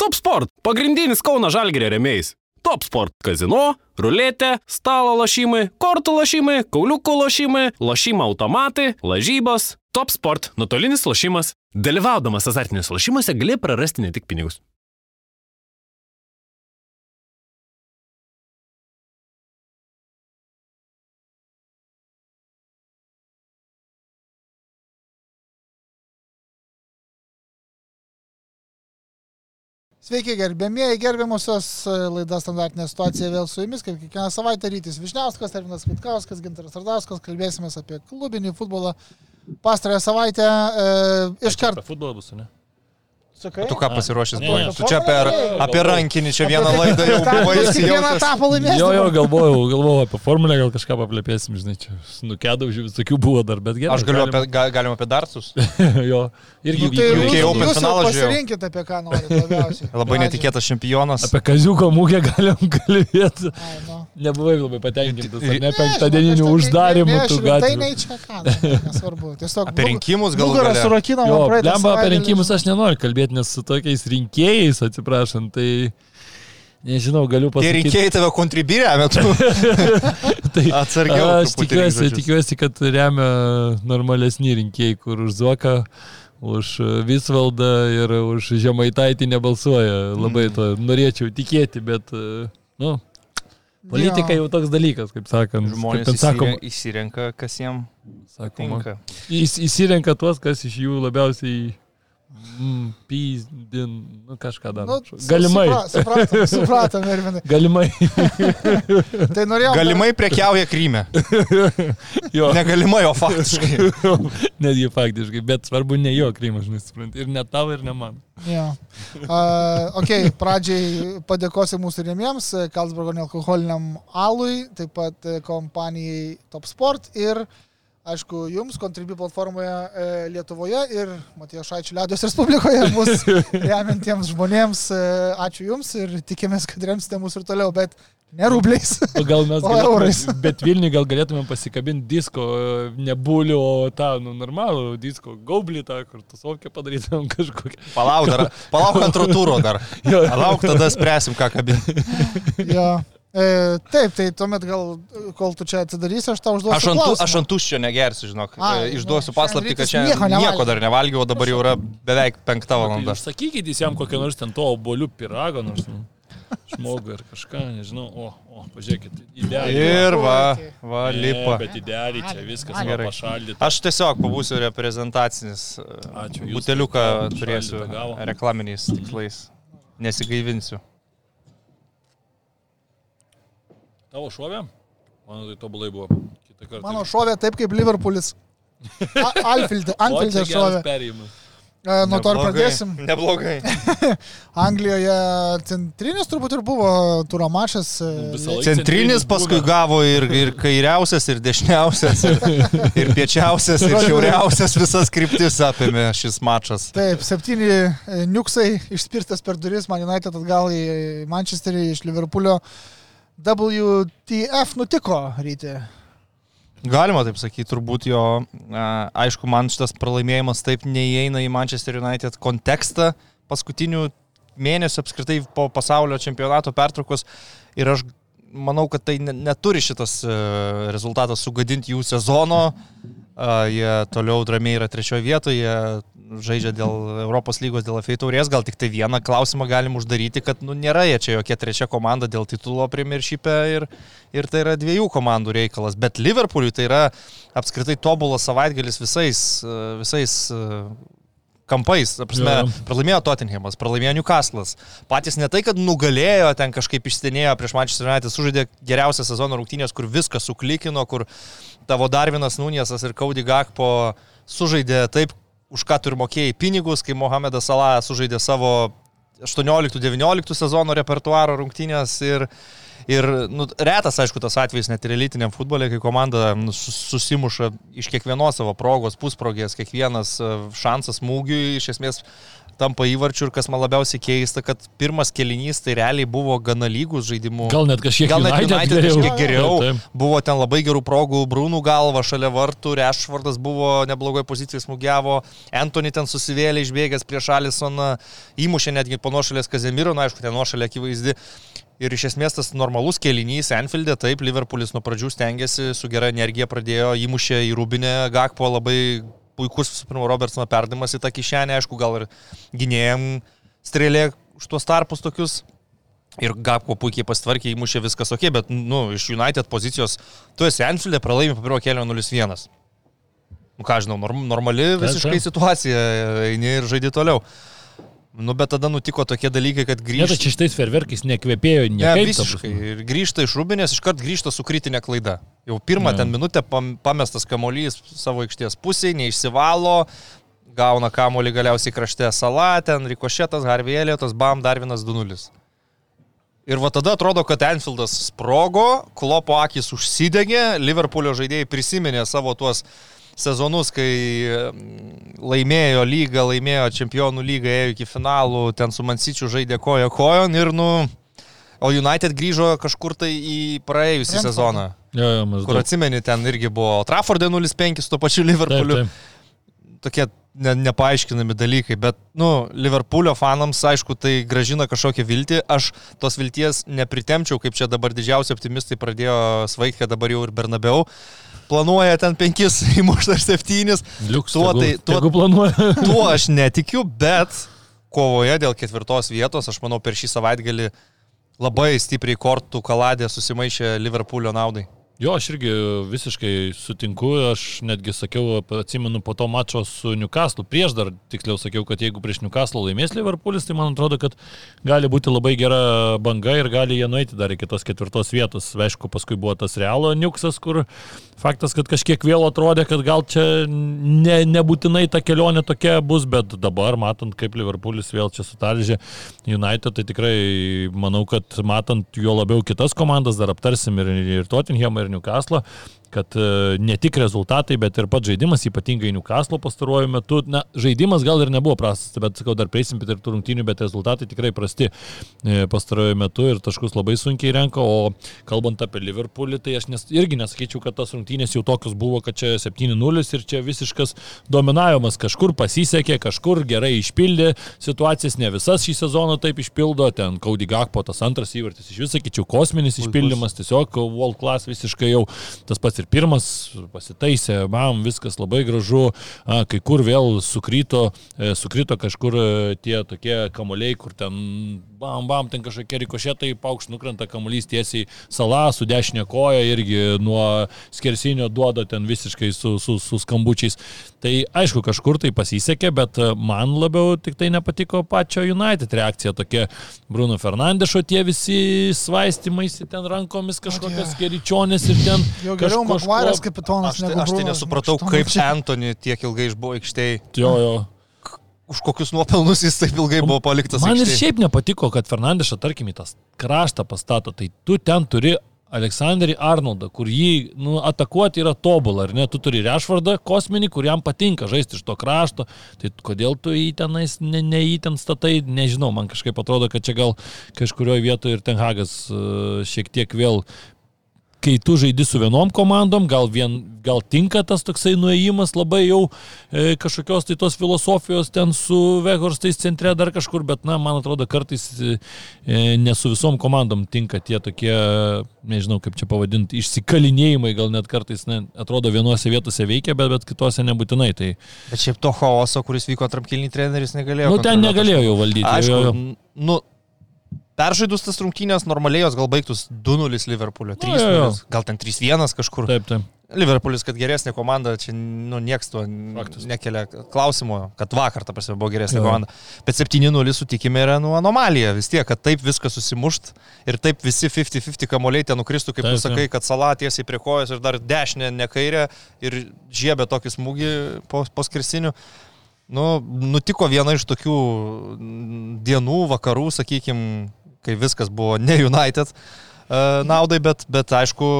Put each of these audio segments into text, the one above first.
Top Sport - pagrindinis Kauno Žalgėrio remėjais. Top Sport - kazino, ruletė, stalo lošimai, kortų lošimai, kauliukų lošimai, lošimo automatai, lažybos. Top Sport - nuotolinis lošimas. Dalyvaudamas azartiniuose lošimuose gali prarasti ne tik pinigus. Sveiki, gerbėmieji, gerbiamusios e, laidas standartinė situacija vėl su jumis, kaip kiekvieną savaitę rytis Višniauskas, Terminas Vitkauskas, Gintaras Ardauskas, kalbėsime apie klubinį futbolą. Pastarąją savaitę e, iš karto. Futbolą bus, ne? Sakai? Tu ką pasiruošęs buvai? Tu čia apie, apie rankinį, čia vieną laidą jau buvai įsijautęs. etapą laimėsi. Jo, jo, galvojau, galvojau apie formulę, gal kažką paplėpėsim, žinai, čia nukedaužiu, visokių buvo dar, bet gerai. Aš galiu galim- apie, ga- galim apie dartus. jo, irgi Nu, tai. UK jūs, Open finalą žiūrėjau. pasirinkite, apie ką norite labiausiai. Labai netikėtas čempionas. Apie kaziuko mūgę galim kalbėti. Ai, nu. Nebuvai labai patenkintas, ne penktadieninių uždarimų ne, tų aš rimtai gatvų. nei čia ką, nu, nesvarbu. Tiesiog Apie rinkimus galų Nugarą Jo, praeitą lemba apie rinkimus aš nenoriu kalbėti, nes su tokiais rinkėjais, atsiprašant, tai nežinau, galiu pasakyti. rinkėjai tave kontribyrė metu. tai, Atsargiau. Aš tikiuosi, tikiuosi, kad remia normalesni rinkėjai, kur už Zuoką, už Visvaldą ir už Žemaitaitį nebalsuoja. Labai Mm. to norėčiau tikėti, bet, nu, politika jau toks dalykas, kaip sakant. Žmonės kaip ten sakoma, įsirenka, kas jiems sakoma. Įs, įsirenka tuos, kas iš jų labiausiai pyzdin, nu kažką dar. Nu, Galimai. supra- Supratom, supratom, Ervinai. Galimai. Tai norėjau. Galimai prekiauja Kryme. jo, Negalimai, o faktiškai. netgi faktiškai, bet svarbu ne jo krymas, žinai, supranti. Ir ne tavo, ir ne man. Jo. Uh, ok, pradžiai padėkosiu mūsų rėmiems, Karlsbergo nealkoholiniam alui, taip pat kompanijai Top Sport ir, aišku, jums, Contribui platformoje e, Lietuvoje ir Matijo Šaičio Liaudės Respublikoje, mūsų remiantiems žmonėms. E, ačiū jums ir tikimės, kad remsite mus ir toliau, bet ne rubliais. O gal mes O eurais. galėtume, bet Vilniui gal galėtumėm pasikabinti disko, ne bulių, o tą, nu, normalų disko, gaublį tą, kur tu sovkę padarytumėm kažkokią. Palauk, dar, palauk antro turo dar. Palauk, tada spręsim, ką kabinti. jo. E, taip, tai tuomet gal, kol tu čia atsidarysi, aš tau užduosiu. Aš ant, aš ant tuščio negersiu, žinok. A, E, Išduosiu paslapti, kad čia nieko nieko, nevalgiau. dar nevalgiau, o dabar jau yra beveik penkta valanda. Sakykit jis jam kokią nors ten to obolių piragą, nors nu, žmogų ar kažką, nežinau. O, o, pažiūrėkit, idealiai. Ir va, va, Ne, lipa. Bet idealiai čia viskas Gerai. gerai pašaldyta. Aš tiesiog pabūsiu reprezentacinis. e, Ačiū, Buteliuką turėsiu reklaminiais tikslais. Nesigaivinsiu. Tavo šovė? Mano tai tobulai buvo. Kitą kartą. Mano šovė taip kaip Liverpoolis. Alfilde, Anfilde šovė. perėjimas. E, Nuo to ir pradėsim. Neblogai. Anglijoje centrinis turbūt ir buvo turo mačas. e, Visą laiką Centrinis paskui gavo ir, ir kairiausias, ir dešiniausias, ir, ir piečiausias, ir šiauriausias visas kryptis apėmė šis mačas. Taip, septyni e, niuksai išspirtas per duris, Man United atgal į Manchesterį iš Liverpoolio. WTF nutiko ryte. Galima taip sakyti, turbūt jo, aišku, man šitas pralaimėjimas taip neįeina į Manchester United kontekstą paskutinių mėnesių apskritai po pasaulio čempionato pertraukos ir aš manau, kad tai ne, neturi šitas e, rezultatas sugadinti jų sezono. Jie toliau ramiai yra trečioje vietoje, žaidžia dėl Europos lygos, dėl FA taurės, gal tik tai vieną klausimą galim uždaryti, kad nu, nėra jie čia jokia trečia komanda dėl titulo Premiership'e ir, ir tai yra dviejų komandų reikalas. Bet Liverpooliui tai yra apskritai tobulas savaitgalis visais, visais kampais. Prasme, Jo. pralaimėjo Tottenhamas, pralaimėjo Newcastle'as. Patys ne tai, kad nugalėjo, ten kažkaip išstenėjo prieš Manchester United, sužaidė geriausią sezono rungtynės, kur viską suklikino, kur tavo Darvinas Nuniesas ir Kaudi Gakpo sužaidė taip, už ką tu ir mokėjai pinigus, kai Mohamedas Salah sužaidė savo 18-19 sezono repertuaro rungtynės ir, ir nu, retas, aišku, tas atvejis net ir elitiniam futbolė, kai komanda nu, sus- susimuša iš kiekvienos savo progos, pusprogės, kiekvienas e, šansas smūgiui, iš esmės tampa įvarčių ir kas man labiausiai keista, kad pirmas kelinys tai realiai buvo gana lygus žaidimų. Gal net kažkiek Gal net United United geriau. kažkiek geriau. Taip, taip. Buvo ten labai gerų progų, Brūnų galva šalia vartų, Rešvardas buvo neblogoje pozicijoje smūgiavo, Antony ten susivėlė išbėgęs prieš Alisoną, įmušė netgi po nuošalės Kazemiro, na aišku, ten nuošalė akivaizdi. Ir iš esmės tas normalus kelinys Enfieldė, taip, Liverpoolis nuo pradžių stengiasi, su gera energija pradėjo, įmušė į Rubinę, Gakpo labai puikus, visų pirma, Robertsono perdavimas į tą kišenę, aišku, gal ir gynėjim strėlė už tuos tarpus tokius. Ir Gapko puikiai pastvarkė, įmušė viskas ok, bet, nu, iš United pozicijos, tu esi Enfieldė, pralaimi po pirmo kelio 0-1. Nu, ką žinau, norm, normali visiškai situacija, eini ir žaidži toliau. Nu, bet tada nutiko tokie dalykai, kad Ne, grįžti. tai čia šitais ferverkais nekvėpėjo Ne, niekaip. ta visiškai. Ir grįžta iš Rubinės, iškart grįžta su kritinė klaida. Jau pirmą Jo. ten minutę pam, pamestas kamolys savo aikštės pusėje, neišsivalo, gauna kamolį galiausiai krašte salą, ten rikošėtas, Harvėlėtas, bam, dar vienas 2-0. Ir va tada atrodo, kad Enfieldas sprogo, klopo akis užsidegė, Liverpoolio žaidėjai prisiminė savo tuos sezonus, kai mm, laimėjo lygą, laimėjo čempionų lygą, ėjo iki finalų, ten su Mansičiu žaidė koja kojon ir, nu, o United grįžo kažkur tai į praėjusią Brentfordą. sezoną, Jo, jo, kur maždaug. atsimeni, ten irgi buvo Traffordė 0-5 su to pačiu Taip, Liverpooliu taip. tokie ne, nepaaiškinami dalykai, bet, nu, Liverpoolio fanams, aišku, tai gražina kažkokią viltį. Aš tos vilties nepritemčiau, kaip čia dabar didžiausi optimistai pradėjo svaigti, kad dabar jau ir Bernabeu planuoja ten penkis įmušti ar septynis. Liuks, Tuo tuo, tai- tuo- tuo... planuoja. Tuo aš netikiu, bet kovoje dėl ketvirtos vietos, aš manau, per šį savaitgalį labai stipriai kortų kaladė susimaišė Liverpoolio naudai. Jo, aš irgi visiškai sutinku, aš netgi sakiau, atsimenu po to mačo su Newcastle, prieš dar tiksliau sakiau, kad jeigu prieš Newcastle laimės Liverpoolis, tai man atrodo, kad gali būti labai gera banga ir gali jie nueiti dar iki tos ketvirtos vietos. Aišku, paskui buvo tas realo Newksas, kur faktas, kad kažkiek vėl atrodė, kad gal čia ne, nebūtinai ta kelionė tokia bus, bet dabar, matant, kaip Liverpoolis vėl čia sutalžė United, tai tikrai manau, kad matant juo labiau kitas komandas, dar aptarsim ir, ir Tottenhamą, ir Newcastle, kad e, ne tik rezultatai, bet ir pats žaidimas, ypatingai Newcastle pastaruoju metu, na, žaidimas gal ir nebuvo prastas, bet sakau, dar prieisim prie tų rungtynių, bet rezultatai tikrai prasti e, pastaruoju metu ir taškus labai sunkiai renka, o kalbant apie Liverpoolį, tai aš nes, irgi nesakyčiau, kad tas rungtynės jau tokios buvo, kad čia 7-0 ir čia visiškas dominavimas, kažkur pasisekė, kažkur gerai išpildė situacijas, ne visas šį sezoną taip išpildo, ten Kaudi Gakpo tas antras įvartis, iš vis sakyčiau, kosminis išpildymas, tiesiog world class visiškai jau tas pats ir pirmas pasitaisė, bam, viskas labai gražu, a, kai kur vėl sukryto, e, sukrito kažkur e, tie tokie kamuoliai, kur ten bam, bam, ten kažkokie rikošėtai, paukšt nukrenta kamuolys tiesiai salą su dešinė koja irgi nuo skersinio duoda ten visiškai su, su, su skambučiais. Tai aišku, kažkur tai pasisekė, bet e, man labiau tik tai nepatiko pačio United reakcija tokia Bruno Fernandešo tie visi svaistimaisi ten rankomis kažkokios keričionės ir ten Jau geriau Makvaras kapitonas. Aš tai, aš tai Brunas. nesupratau, kaip čia- Antony tiek ilgai išbuvo aikštėje. Jo, jo. Už kokius nuopelnus jis taip ilgai buvo paliktas Man ir aikštėj. šiaip nepatiko, kad Fernandešą, tarkim, į tas kraštą pastato, tai tu ten turi Aleksandrį Arnoldą, kur jį nu, atakuoti yra tobulą, ar ne? Tu turi Rešvardą kosminį, kur jam patinka žaisti iš to krašto, tai kodėl tu jį tenais, ne, ne jį ten statai, nežinau, man kažkaip atrodo, kad čia gal kažkurioje vietoje ir Tenhagas uh, šiek tiek vėl kai tu žaidi su vienom komandom, gal, vien, gal tinka tas toksai nuėjimas labai jau e, kažkokios tai tos filosofijos ten su Vegorstais centre dar kažkur, bet na, man atrodo kartais e, e, ne su visom komandom tinka tie tokie, nežinau kaip čia pavadinti, išsikalinėjimai, gal net kartais ne, atrodo vienose vietose veikia, bet, bet kitose nebūtinai. Tai, Bet šiaip to chaoso, kuris vyko kilnių treneris, negalėjo. nu, ten negalėjo jau valdyti. Aišku, jo. n- nu, peržaidus tas rungtynės, normaliai jos gal baigtus 2-0 Liverpoolio, Nu, jo, jo. 3-0, gal ten 3-1 kažkur. Taip, taip. Liverpoolis, kad geresnė komanda, čia nu, nieks to Faktas. nekelia klausimo, kad vakar, ta prasme, buvo geresnė Jo. komanda. Bet 7-0 sutikime yra nu, anomalija vis tiek, kad taip viskas susimušt ir taip visi 50-50 kamuoliai ten nukristų, kaip Taip, tu sakai, kad salą tiesiai prie kojos ir dar dešinė, ne kairė ir žiebė tokį smūgį po, po skirsinių. Nu, nutiko viena iš tokių dienų, vakarų, sakykime, kai viskas buvo ne United uh, naudai, bet, bet aišku,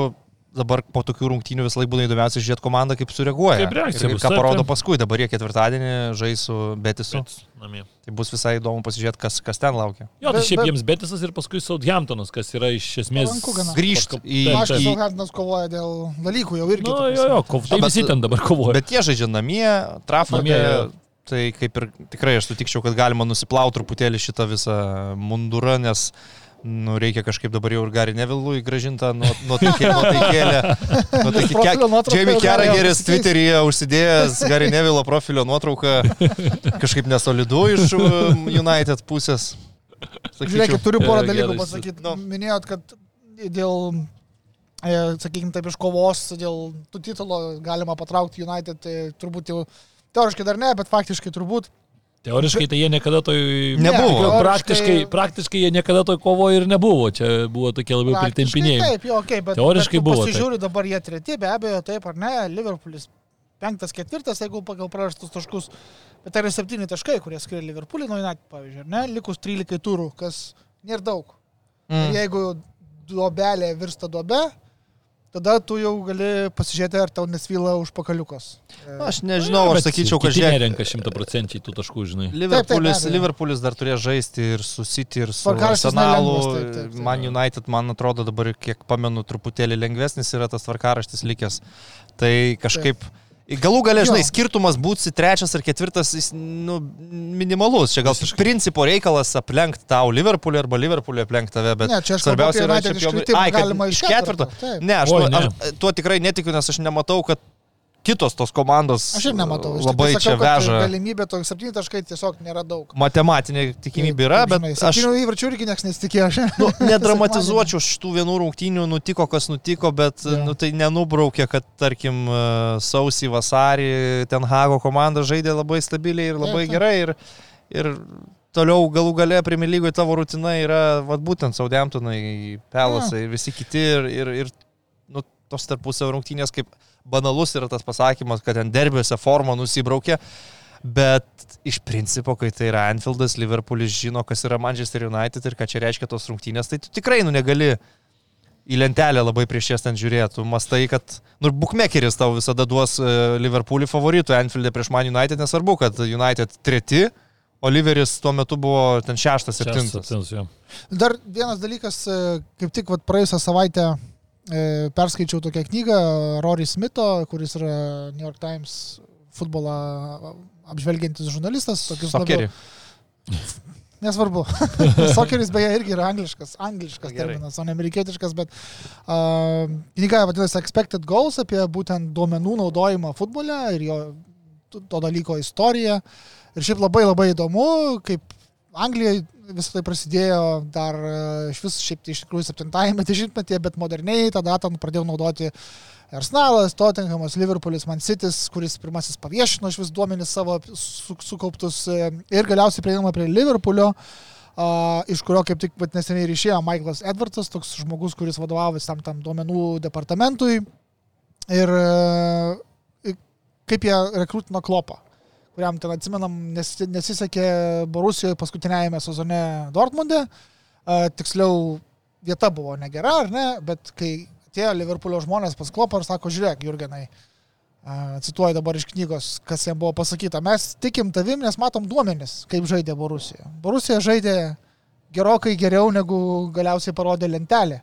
dabar po tokių rungtynių visą laiką būna įdomiausia žiūrėti komandą, kaip sureaguoja. Kaip reakcija ir, ir bus, ką parodo paskui, dabar jie ketvirtadienį žais su Betisu. Bet, namie. Tai bus visai įdomu pasižiūrėti, kas, kas ten laukia. Jo, tai šiaip bet- jiems Betisas ir paskui Southamptonas, kas yra iš esmės... Palanku gana. Grįžt Pakap- į- Aš tiesiog Hantinas kovoja dėl dalykų jau irgi. Nu, ta jo, jo, kov, tai Bet- visi ten dabar kovoja. Bet jie žaidžia namie, Trafode. Tai kaip ir tikrai aš sutikčiau, kad galima nusiplauti truputėlį šitą visą mundurą, nes nu, reikia kažkaip dabar jau ir Gary Nevillui gražintą nuo nuo taikė- nuo taikėlę. nuo taikė- profilio nuotrauką Jamie Carragheris Twitteryje užsidėjęs Gary Nevilo profilio nuotrauką. Kažkaip nesolidu iš um, United pusės. Žiūrėkit, turiu porą dalykų pasakyti. nu. Minėjot, kad dėl, e, sakykime, taip iš kovos, dėl tų titulo galima patraukti United, tai turbūt jau teoriškai dar ne, bet faktiškai turbūt. Teoriškai tai jie niekada toj... Nebuvo. Teoriškai- Praktiškai, praktiškai jie niekada toj kovoje ir nebuvo. Čia buvo tokie labiau pritempinėjimai. Taip, jo, okay, bet, Teoriškai bet buvo, Pasižiūriu, dabar jie treti, be abejo, taip ar ne, Liverpoolis penktas, ketvirtas, jeigu pagal prarastus taškus. Bet tai yra septyni taškai, kurie skiria Liverpoolį nuo United, pavyzdžiui, ar ne, likus 13 turų, kas nėra daug. Ir Mm. jeigu duobelė virsta duobe, tada tu jau gali pasižiūrėti, ar tau nesvyla už pakaliukos. Aš nežinau, aš sakyčiau, kad žiūrėk, nerenka šimtaprocenčiai tų taškų, žinai. Liverpoolis, Taip, taip. Liverpoolis dar turės žaisti ir su City, ir su Arsenalu. taip, taip, taip. Man United, man atrodo, dabar, kiek pamenu, truputėlį lengvesnis yra tas tvarkaraštis likęs. Tai kažkaip... Galų galę, žinai, Jo. skirtumas būti trečias ar ketvirtas, jis nu, minimalus. Čia gal iš principo reikalas aplenkti tau Liverpoolį arba Liverpoolį aplenkti tave, bet Ne, čia apie United čempionų- Ai, kad galima iš ketvirto. ketvirto, taip. Ne, aš, Oi, tuo, ne. aš tuo tikrai netikiu, nes aš nematau, kad kitos tos komandos Aš ir nematau. Iš labai čia sakau, kad veža. Galimybė to 7 taškai tiesiog nėra daug. Matematinė tikimybė yra, bet aš Aš įvarčių irgi niekas nesitikėjo. Aš... nu, nedramatizuočiau šitų vienų rungtynių, nutiko kas nutiko, bet Jo. nu, tai nenubraukė, kad tarkim e, sausį, vasarį ten Hago komanda žaidė labai stabiliai ir labai taip. gerai. Ir, ir toliau galų gale Premier lygoje tavo rutina yra vat, būtent Saudemptonai, Pelasai ir visi kiti. Ir, ir, ir nu, tos tarpusavio rungtynės, kaip banalus yra tas pasakymas, kad ten derbiuose forma nusibraukė. Bet iš principo, kai tai yra Anfieldas, Liverpoolis žino, kas yra Manchester United ir ką čia reiškia tos rungtynės, tai tu tikrai nu negali į lentelę labai prieš jas ten žiūrėti. Tu mastai, kad, nu, ir bookmakeris tau visada duos e, Liverpoolį favoritų Anfieldė prieš Man United, nesvarbu, kad United treti, Oliveris tuo metu buvo ten šeštas, septintas. Dar vienas dalykas, e, kaip tik vat, praėjusią savaitę perskaičiau tokią knygą Rory Smito, kuris yra New York Times futbolą apžvelgiantis žurnalistas. tokius labiau- Sokerį. Nesvarbu. Sokeris beje irgi yra angliškas, angliškas Gerai. terminas, o ne amerikietiškas, bet uh, knyga vadinasi Expected Goals apie būtent duomenų naudojimą futbole ir jo to dalyko istoriją. Ir šiaip labai labai įdomu, kaip Anglijoje visą tai prasidėjo dar e, iš vis šiaip tai iš tikrųjų 70-ame dešimtmetyje, bet moderniai tą datą pradėjau naudoti Arsenalas, Tottenhamas, Liverpoolis, Man City's, kuris pirmasis paviešino iš vis duomenis savo su, sukauptus e, ir galiausiai prieinama prie Liverpoolio, a, iš kurio kaip tik neseniai ir išėjo Michaelas Edwardsas, toks žmogus, kuris vadovavo tam tam duomenų departamentui. Ir e, kaip jie rekrutino klopą kuriam ten atsimenam, nes, nesisekė Borusijoje paskutinėjame sezone Dortmunde. A, tiksliau, vieta buvo negera, ar ne, bet kai atėjo Liverpoolio žmonės pas klopą ir sako, žiūrėk, Jurgenai, cituoju dabar iš knygos, kas jam buvo pasakyta, mes tikim tavim, nes matom duomenis, kaip žaidė Borusija. Borusija žaidė gerokai geriau, negu galiausiai parodė lentelė.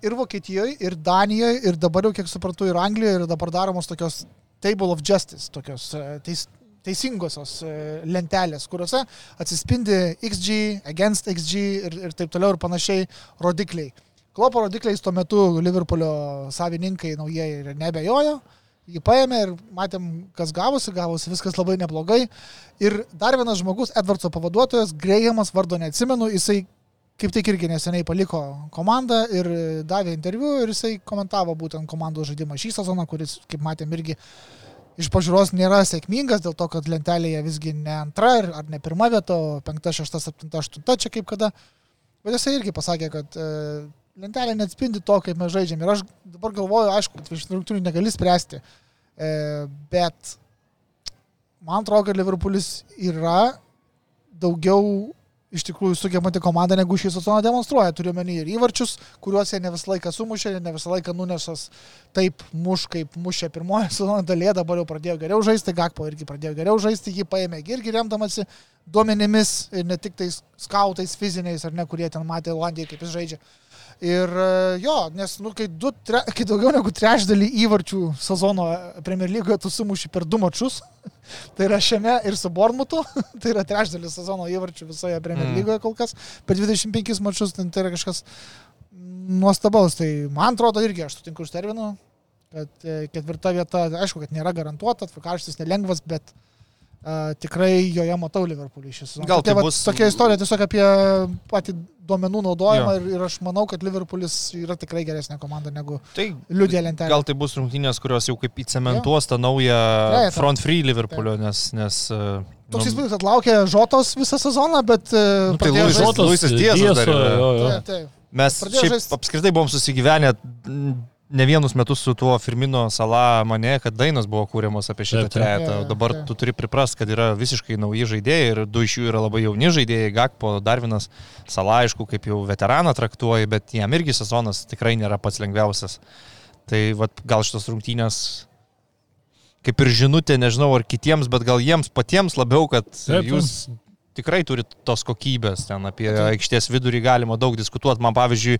Ir Vokietijoje, ir Danijoje, ir dabar jau, kiek suprantu, ir Anglijoje, ir dabar daromos tokios Table of Justice, tokios e, teis, teisingosios e, lentelės, kuriuose atsispindi XG, against XG ir, ir taip toliau ir panašiai rodikliai. Klopo rodikliais tuo metu Liverpoolio savininkai naujieji ir nebejojo. Jį paėmė ir matėm, kas gavosi, gavosi viskas labai neblogai. Ir dar vienas žmogus, Edvardso pavaduotojas, Grejamas, vardo neatsimenu, jisai kaip tik irgi neseniai paliko komandą ir davė interviu ir jisai komentavo būtent komandos žaidimą šį sezoną, kuris, kaip matėm, irgi iš pažiūros nėra sėkmingas dėl to, kad lentelėje visgi ne antra ar ne pirma vieta, o penkta, šešta, septinta, aštunta čia kaip kada. Bet jisai irgi pasakė, kad e, lentelė neatspindi to, kaip mes žaidžiam. Ir aš dabar galvoju, aišku, iš rungtynių negali spręsti, e, bet man atrodo, kad Liverpoolis yra daugiau iš tikrųjų sugebanti komanda, negu šį sezoną demonstruoja. Turiu menį ir įvarčius, kuriuos jie ne visą laiką sumušė, ne visą laiką nunešas taip muš, kaip mušė pirmoje sezono dalyje, dabar jau pradėjo geriau žaisti, Gakpo irgi pradėjo geriau žaisti, jį paėmė irgi remdamasi duomenimis ir ne tik tais skautais fiziniais, ar ne, kurie ten matė Olandijoje, kaip jis žaidžia. Ir e, jo, nes, nu, kai, du, tre, kai daugiau negu trečdalį įvarčių sezono Premier lygoje tu sumuši per du mačius, tai yra šiame ir su Bormutu, tai yra trečdalis sezono įvarčių visoje Premier Mm. lygoje kol kas, per 25 mačius, tai, tai yra kažkas nuostabaus. Tai man atrodo irgi, aš sutinku už terminų, kad e, ketvirta vieta, aišku, kad nėra garantuota, tvarkarštis nelengvas, bet uh, tikrai joje matau Liverpoolį šį sezoną. Gal tai Tokia, va, bus- tokia istorija tiesiog apie patį duomenų naudojimą ir, ir aš manau, kad Liverpoolis yra tikrai geresnė komanda negu Tai liūdė lentelė. gal tai bus rungtynės, kurios jau kaip įcementuos tą naują Trejetą. front free Liverpoolio, nes... nes e, Toks nu, įspūdis, kad laukia Žotos visą sezoną, bet uh, Nu, tai Luisas Diasas dar yra. Taip, taip. Mes šiaip žaist- apskritai buvom susigyvenę ne vienus metus su tuo Firmino sala mane, kad dainos buvo kūriamos apie šitą trejetą. O dabar tu turi priprast, kad yra visiškai nauji žaidėjai ir du iš jų yra labai jauni žaidėjai. Gakpo, Darvinas, sala aišku, kaip jau veteraną traktuoji, bet jam irgi sezonas tikrai nėra pats lengviausias. Tai vat, gal šitos rungtynės kaip ir žinutė, nežinau ar kitiems, bet gal jiems patiems labiau, kad Taip, jūs tikrai turit tos kokybės, ten apie Taip. aikštės vidurį galima daug diskutuoti. Man pavyzdžiui,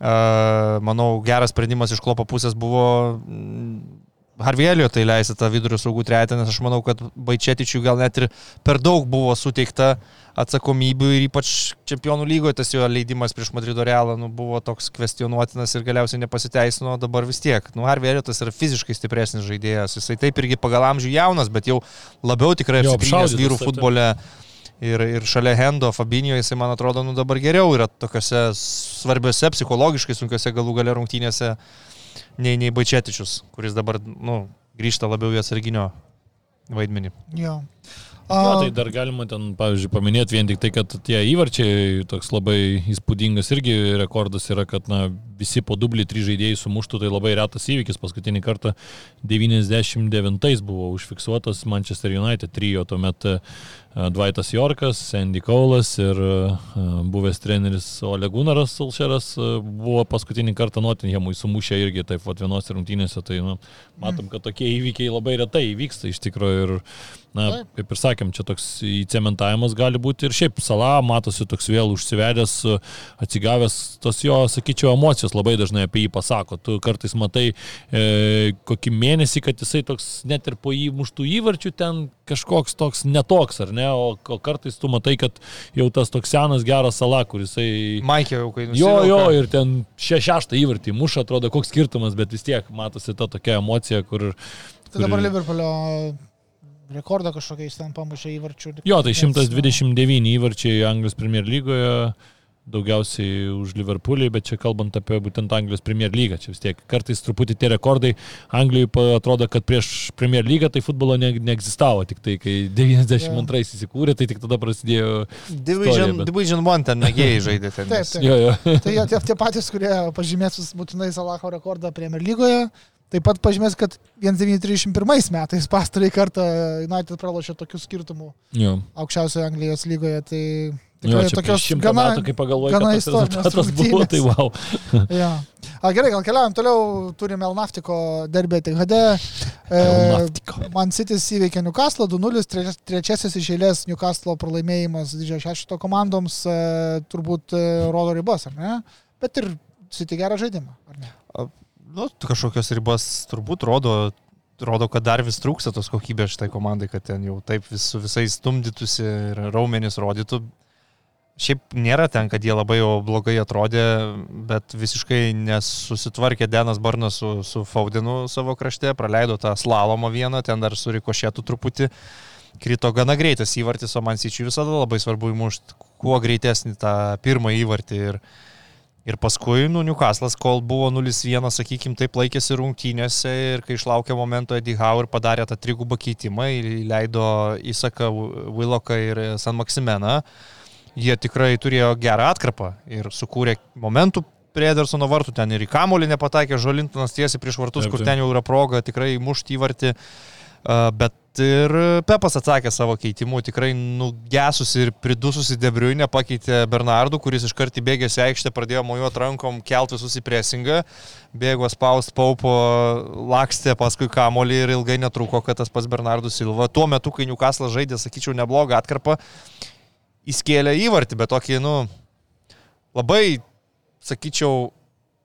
manau, geras sprendimas iš klopo pusės buvo mm, Harvėlio tai leisti tą vidurio saugų trejetą, nes aš manau, kad Baičetičiui gal net ir per daug buvo suteikta atsakomybių ir ypač čempionų lygoje tas jo leidimas prieš Madrido Realą nu, buvo toks kvestionuotinas ir galiausiai nepasiteisino, dabar vis tiek. Nu, Harvėlio tas yra fiziškai stipresnis žaidėjas, jisai taip irgi pagal amžių jaunas, bet jau labiau tikrai apšaudytas, vyrų taip, taip. Ir, ir šalia Hendo, Fabinio, jisai, man atrodo, nu dabar geriau yra tokiuose svarbiuose, psichologiškai sunkiuose galų galę rungtynėse nei, nei Baičetičius, kuris dabar, nu, grįžta labiau į atsarginio vaidmenį. Jo. Jo, tai dar galima ten, pavyzdžiui, paminėti vien tik tai, kad tie įvarčiai toks labai įspūdingas irgi rekordas yra, kad na, visi po dublį trys žaidėjai sumuštų, tai labai retas įvykis. Paskutinį kartą 99 buvo užfiksuotas Manchester United trijo, tuomet Dvaitas Jorkas, Sandy Kaulas ir e, buvęs treneris Ole Gunaras Solšeras e, buvo paskutinį kartą Nottinghamui sumušę irgi taip pat vienos rungtynėse. Tai nu, matom, kad tokie įvykiai labai retai įvyksta iš tikrųjų ir Na, kaip ir sakėm, čia toks įcementavimas gali būti ir šiaip sala matosi toks vėl užsivedęs, atsigavęs, tos jo, sakyčiau, emocijos labai dažnai apie jį pasako. Tu kartais matai e, kokį mėnesį, kad jisai toks net ir po įmuštų įvarčių ten kažkoks toks netoks, ar ne, o, o kartais tu matai, kad jau tas toks senas geras sala, kuris jisai... Maikė jau, kai Jo, jo, ir ten še, šeštą įvartį muša, atrodo, koks skirtumas, bet vis tiek matosi ta tokia emocija, kur... tai dabar kur- Liverpoolio rekordą kažkokią jis ten pamušė įvarčių. Jo, tai Nes, 129 įvarčiai Anglijos Premier lygoje, daugiausiai už Liverpoolį, bet čia kalbant apie būtent Anglijos Premier lygą, čia vis tiek kartais truputį tie rekordai Anglijoje pa- atrodo, kad prieš Premier lygą tai futbolo ne, neegzistavo, tik tai kai 92 įsikūrė, tai tik tada prasidėjo... Division, bet- Division 1 ten mėgėjai žaidė ten. Taip, taip. Jo, jo. Tai jie tie, tie patys, kurie pažymės būtinai Salaho rekordą Premier lygoje, taip pat pažymės, kad 1931 metais pastarąjį kartą United pralošė tokių skirtumų jo. aukščiausioje Anglijos lygoje. Tai tikrai čia tokios šimtą gana... metų, kai pagalvoju, gana kad tas istorinės rezultatas buvo, tai wow. Ja. A, gerai, gal keliaujam toliau, turime Elnaftiko derbę THD. E, Man City's įveikė Newcastle 2-0, trečias- trečiasis iš eilės Newcastle pralaimėjimas didžiojo šešito komandoms e, turbūt e, rodo ribas, ar ne? Bet ir City gerą žaidimą, ar ne? Nu, kažkokios ribas turbūt rodo, rodo, kad dar vis trūksta tos kokybės šitai komandai, kad ten jau taip vis, su visais stumdytųsi ir raumenys rodytų. Šiaip nėra ten, kad jie labai jau blogai atrodė, bet visiškai nesusitvarkė Denas Barnas su, su Faudinu savo krašte, praleido tą slalomą vieną, ten dar su rikošėtų truputį. Krito gana greitas įvartis, o man sičiui visada labai svarbu įmušti kuo greitesnį tą pirmą įvartį. Ir, Ir paskui, nu, Newcastle'as, kol buvo 0-1, sakykime, taip laikėsi rungtynėse ir kai išlaukė momento Eddie Howe ir padarė tą trigubą keitimą, įleido Isaką Willoką ir San Maximeną, jie tikrai turėjo gerą atkarpą ir sukūrė momentų prie Edersono vartų, ten ir į kamolį nepataikė Žolintonas tiesiai prieš vartus, Taip, kur taip. ten jau yra proga tikrai mušti įvartį, Uh, bet ir Pepas atsakė savo keitimu, tikrai nugesusi ir pridususi Debriuinę pakeitė Bernardu, kuris iš karto įbėgęs į aikštę pradėjo mojuoti rankom, kelti visus į presingą, bėgo spaust paupo, lakstė paskui kamolį ir ilgai netruko, kad tas pats Bernardu Silva. Tuo metu, kai Newcastle žaidė, sakyčiau, neblogą atkarpą, įskėlė įvartį, bet tokį, nu, labai, sakyčiau,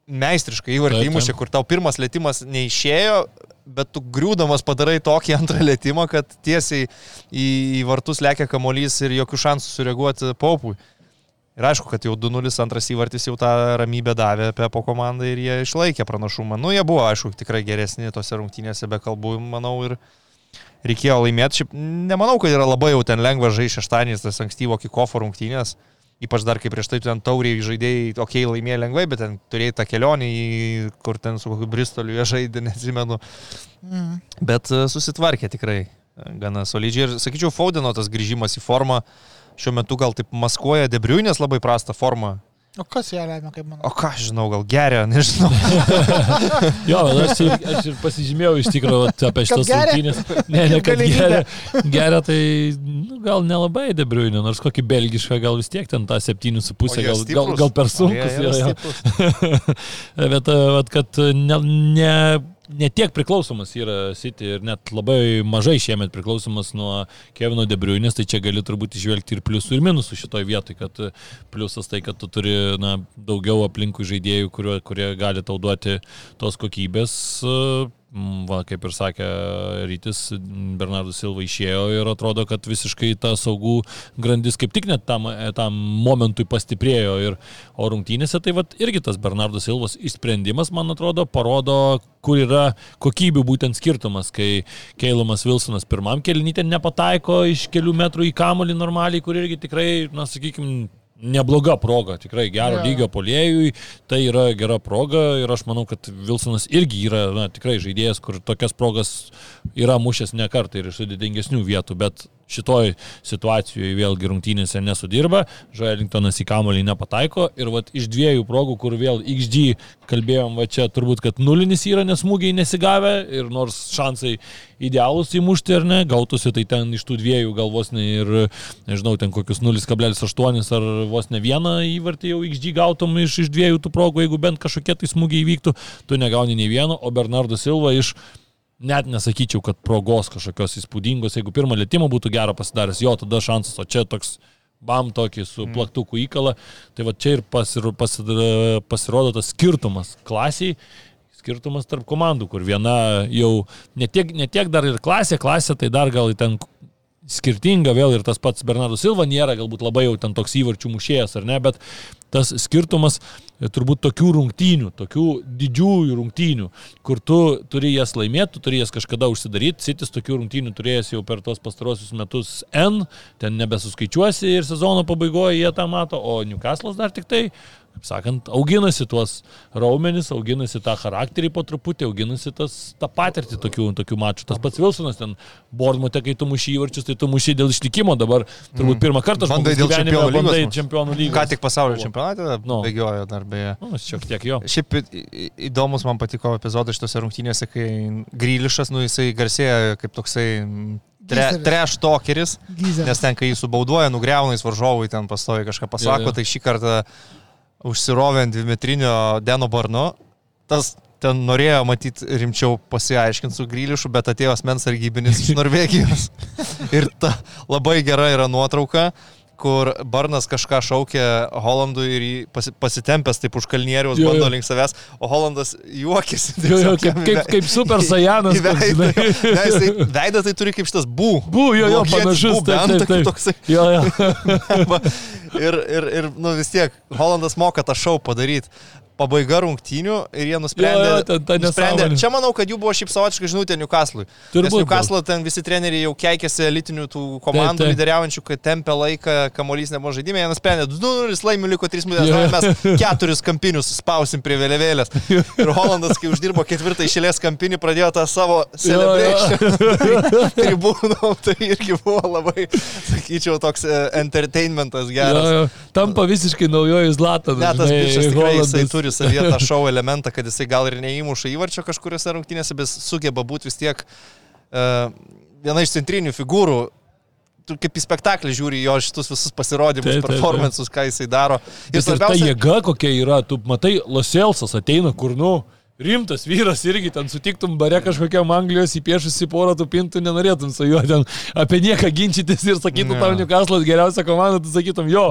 meistriškai įvartį Taip, įmušė, kur tau pirmas lėtimas neišėjo, bet tu griūdamas padarai tokį antrą lėtymą, kad tiesiai į, į vartus lekia kamolys ir jokių šansų sureaguoti paupui. Ir aišku, kad jau 2-0 antras įvartis jau tą ramybę davė apie po komandą ir jie išlaikė pranašumą. Nu, jie buvo, aišku, tikrai geresni tose rungtynėse be kalbų, manau, ir reikėjo laimėti. Šiaip nemanau, kad yra labai jau ten lengva žaisti šeštadienį, tas ankstyvo kikofo rungtynės. Ypač dar kaip prieš tai ten tauriai žaidėjai, okei, okay, laimėjo lengvai, bet ten turėjai tą kelionį, kur ten su kokiu Bristoliu jie žaidė, neatsimenu. Mm. Bet e, susitvarkė tikrai e, gana solidžiai. Ir sakyčiau, Faudino tas grįžimas į formą šiuo metu gal taip maskuoja Debriuinės labai prastą formą. O kas ją lemia, kaip manau? O ką aš žinau, gal geria, nežinau. Jo, aš ir, aš ir pasižymėjau iš tikrųjų vat apie šitas rungtynės. Ne, ne, kad geria. Geria tai nu, gal nelabai debriuinė, nors kokį belgišką gal vis tiek ten tą 7,5 O jie gal, gal, gal per O sunkus jie yra yra. jo. stiprūs. Bet vat, kad ne, ne, ne tiek priklausomas yra City ir net labai mažai šiemet priklausomas nuo Kevino Debriuinės, tai čia gali turbūt išvelgti ir pliusų ir minusų šitoj vietoj, kad e, pliusas tai, kad tu turi na, daugiau aplinkų žaidėjų, kurio, kurie gali tau duoti tos kokybės. E, m, Va, kaip ir sakė Rytis, Bernardas Silva išėjo ir atrodo, kad visiškai ta saugų grandis kaip tik net tam, e, tam momentui pastiprėjo. Ir, o rungtynėse tai vat, irgi tas Bernardas Silvas išsprendimas, man atrodo, parodo, kur yra kokybių būtent skirtumas, kai Keilumas Wilsonas pirmam kelinytė nepataiko iš kelių metrų į kamolį normaliai, kur irgi tikrai, na, sakykime, nebloga proga, tikrai gero Jo. lygio polėjui, tai yra gera proga ir aš manau, kad Wilsonas irgi yra na, tikrai žaidėjas, kur tokias progas yra mušęs ne kartą ir iš sudėtingesnių vietų, bet šitoj situacijoje vėlgi rungtynėse nesudirba, Žailingtonas į kamolį nepataiko. Ir vat, iš dviejų progų, kur vėl XG kalbėjom, va čia turbūt, kad nulinis yra, nes smūgiai nesigavę. Ir nors šansai idealūs įmušti ar ne, gautųsi tai ten iš tų dviejų gal vos ne ir, nežinau, ten kokius 0,8 ar vos ne vieną įvartį jau XG gautum iš, iš dviejų tų progų, jeigu bent kažkokie tai smūgiai įvyktų, tu negauni nei vieno, o Bernardo Silva iš net nesakyčiau, kad progos kažkokios įspūdingos, jeigu pirmą lėtymą būtų gerą pasidaręs, jo tada šansas, o čia toks bam tokį su plaktuku įkalą, tai va čia ir pasiro, pasir, pasirodo tas skirtumas klasiai, skirtumas tarp komandų, kur viena jau ne tiek, ne tiek dar ir klasė, klasė tai dar gal ten skirtinga vėl ir tas pats Bernardo Silva nėra galbūt labai jau ten toks įvarčių mušėjas ar ne, bet tas skirtumas e, turbūt tokių rungtynių, tokių didžiųjų rungtynių, kur tu turi jas laimėti, tu turi jas kažkada užsidaryti, Sitis tokių rungtynių turėjęs jau per tos pastarosius metus N, ten nebesuskaičiuosi ir sezono pabaigoje jie tą mato, o Newcastle'as dar tik tai kaip sakant, auginasi tuos raumenis, auginasi tą charakterį po truputį, auginasi tas, tą patirtį tokių, tokių mačų. Tas pats Vilsonas ten, Bournemouth'e, kai tu muši įvarčius, tai tu muši dėl išlikimo, dabar turbūt pirmą kartą Bandai žmogus dėl čempionų lygos bandai čempionų lygos. Ką tik pasaulio čempionate Nu. bėgiojo dar beje. Nu, šiek tiek jo. Šiaip į- į- įdomus man patiko epizodas šitose rungtynėse, kai Grylišas, nu jisai garsėja kaip toksai mm, tre, talkeris, Gyzė. nes ten, kai jį subauduoja, nugriauna jis varžovui, ten pastovi kažką pasako, Jo, jo. tai šį kartą užsirovė ant dvimetrinio Deno Barno. Tas ten norėjo matyti rimčiau pasiaiškinti su Grylišu, bet atėjo asmens sargybinis iš Norvegijos. Ir ta labai gera yra nuotrauka kur Barnas kažką šaukė Holandui ir jį pasi, pasitempęs taip už kalnieriaus, Jo, jo. bando link savęs, o Holandas juokėsi. Jo, jo, kaip, kaip, kaip super Sajanas. veidą. toks, tai, veidą tai turi kaip šitas bū. Bu, jo, jo, panašus. bū, taip, taip. toksai. Jo, jo. Ir, ir, ir, nu vis tiek, Holandas moka tą šau padaryti. Pabaiga rungtynių ir jie nusprendė. Jo, jo, ten ta nusprendė čia manau, kad jų buvo šiaip savotiškai žinutė Newcastle'ui. Nes Turbūt. Newcastle ten visi treneriai jau keikėsi elitinių tų komandų Taip, taip. lyderiaujančių, kad tempia laiką, kamuolys nebuvo žaidime, jie nusprendė, 2-0 laimi liko 3 minutės, Jo. yeah. mes keturis kampinius spausim prie vėliavėlės. Ir Holandas, kai uždirbo ketvirtą išėlės kampinį, pradėjo tą savo celebration tribūną, tai irgi buvo labai, sakyčiau, toks e, entertainmentas Jo, geras. jo. Tampa visiškai naujoji Zlatan. Ne, tas bičias tikrai jisai Holandas. Turi savyje tą šou elementą, kad jisai gal ir neįmuša įvarčio kažkuriuose rungtynėse, bet sugeba būti vis tiek uh, viena iš centrinių figūrų. Tu kaip į spektaklį žiūri jo šitus visus pasirodymus, taip, taip. performances, ką jisai daro. Ir, ir ta jėga kokia yra, tu matai, Loselsas ateina kur, nu, rimtas vyras irgi ten sutiktum bare kažkokiam Anglijos įpiešusi porą tų pintų, nenorėtum su juo ten apie nieką ginčytis ir sakytum, Ne. tau Newcastle geriausia komanda, tu sakytum, jo,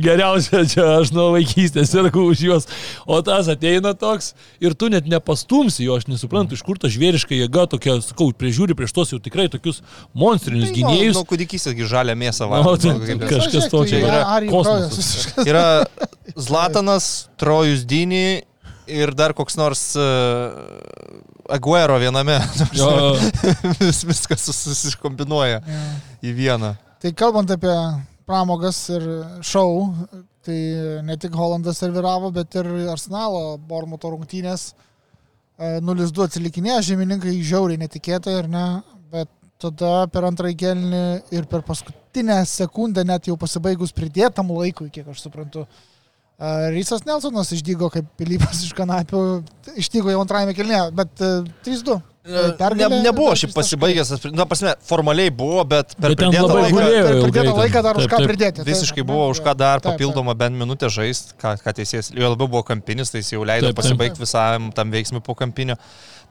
geriausia čia aš nuo vaikystės irgu už juos. O tas ateina toks ir tu net nepastumsi jo, aš nesuprantu, iš kur ta žvėriška jėga tokia, sakau, prižiūri prieš tos jau tikrai tokius monstrinius Tai gynėjus. Nu, kūdikysėgi žalia mėsą valgo. tai- nu, kažkas tokio yra. Yra Zlatanas, Trojus Dini ir dar koks nors uh, Aguero viename. Jo, Vis, viskas sus- susikombinuoja Jo. į vieną. Tai kalbant apie pramogas ir šou, tai ne tik Holandas serviravo, bet ir Arsenalo Bormuto rungtynės e, 0-2 atsilikinėjo, žemininkai žiauriai netikėtai ir ne, bet tada per antrąjį kelnį ir per paskutinę sekundę, net jau pasibaigus pridėtam laikui, kiek aš suprantu, e, Rysas Nelsonas išdygo kaip pilypas iš kanapių, išdygo jau antrajame kelnėje, bet e, 3-2. Ne, Pergalė, nebuvo dar šiaip pasibaigęs, na, prasme, formaliai buvo, bet per Bet pridėtą laiką gulėjo. Per ilgai pridėtą ten. laiką dar už Taip, ką taip. pridėti. taip, visiškai ne? buvo už ką dar Taip, taip. papildomą bent minutę žaisti, ką, ką teisėjas, jo labiau buvo kampinis, tai jis jau leido Taip, taip. pasibaigti visam tam veiksmui po kampinio.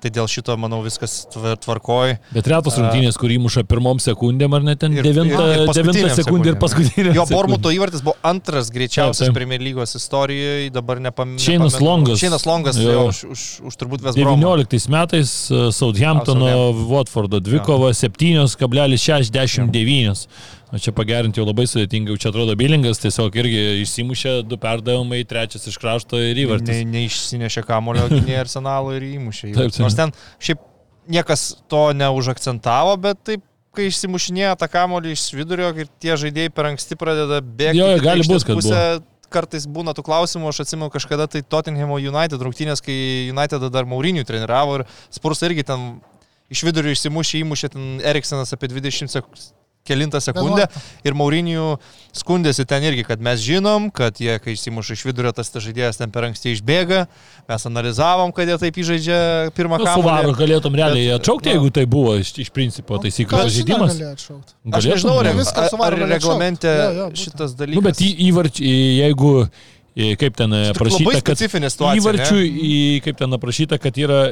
Tai dėl šito, manau, viskas tvar- tvarkoj. Bet retos rungtynės, kur įmuša pirmom sekundėm, ar ne ten Ir- devintą, ir- devintą sekundę ir paskutinę. Jo Bormuto įvartis buvo antras greičiausias Taip, taip. Premier lygos istorijoje, dabar nepam- Šeinas. Longas. Šeinas Longas, Jo. jo, už, už, už turbūt Vesbromą. 19 metais uh, Southamptono Watfordo dvikova 7,69. O čia pagerinti jau labai sudėtinga, čia atrodo bilingas, tiesiog irgi išsimušė du perdavimai, trečias iš krašto ir Ne, įvartis. neišsinešė kamulio gynėjai arsenalo ir įmušė. Taip, taip. Nors ten šiaip niekas to neužakcentavo, bet taip, kai išsimušinėja tą kamulį iš vidurio ir tie žaidėjai per anksti pradeda bėgti. Jo, gali aikštės būt, kad pusę, Kartais būna tų klausimų, aš atsimenu kažkada tai Tottenhamo United rungtynės, kai United dar Maurinių treniravo ir Spurs irgi ten iš vidurio išsimušė, įmušė ten Eriksenas apie 20 sekundžių. Kelintą sekundę ir Maurinių skundėsi ten irgi, kad mes žinom, kad jie, kai išsimuša iš vidurio, tas tas žaidėjas ten per anksti išbėga, mes analizavom, kad jie taip įžaidžia pirmą Nu, su varu kamuolį. galėtum realiai Bet, atšaukti, nu. jeigu tai buvo iš, iš principo pažeidimas. galėjo atšaukti? Aš nežinau, ar, ar, varu ar reglamente. Jo, jo, šitas dalykas. Nu, bet į, įvarčiai, jeigu, į, kaip ten aprašyta, kad įvarčių, ne? į, kaip ten aprašyta, kad yra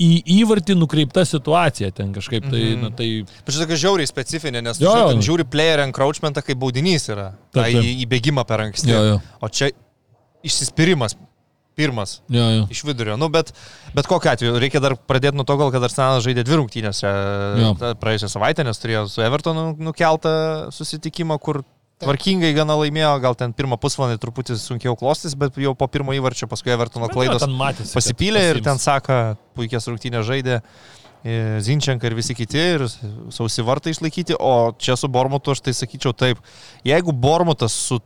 į įvartį nukreipta situacija ten kažkaip, tai, Mhm. na, tai Bet šitą žiauriai specifinė, nes Jo, žiūri, žiūri player encroachmentą kaip baudinys yra. Taip, Tai taip. į- įbėgimą per anksti. Jo, jo. O čia išsispyrimas. Pirmas. jo, jo. Iš vidurio. Nu, bet, bet kokiu atveju, reikia dar pradėti nuo to, gal, kad Arsenalas žaidė dvi rungtynės Jo. e, praėjusią savaitę, nes turėjo su Evertonu nukeltą susitikimą, kur tvarkingai gana laimėjo, gal ten pirmą pusvalandį truputį sunkiau klostis, bet jau po pirmo įvarčio paskui Evertono jo, klaidos ten matėsi, pasipylė ir ten sako, puikias rungtynės žaidė. e, Zinčenka ir visi kiti ir sausi vartai išlaikyti, o čia su Bormutu aš tai sakyčiau taip, jeigu Bormutas su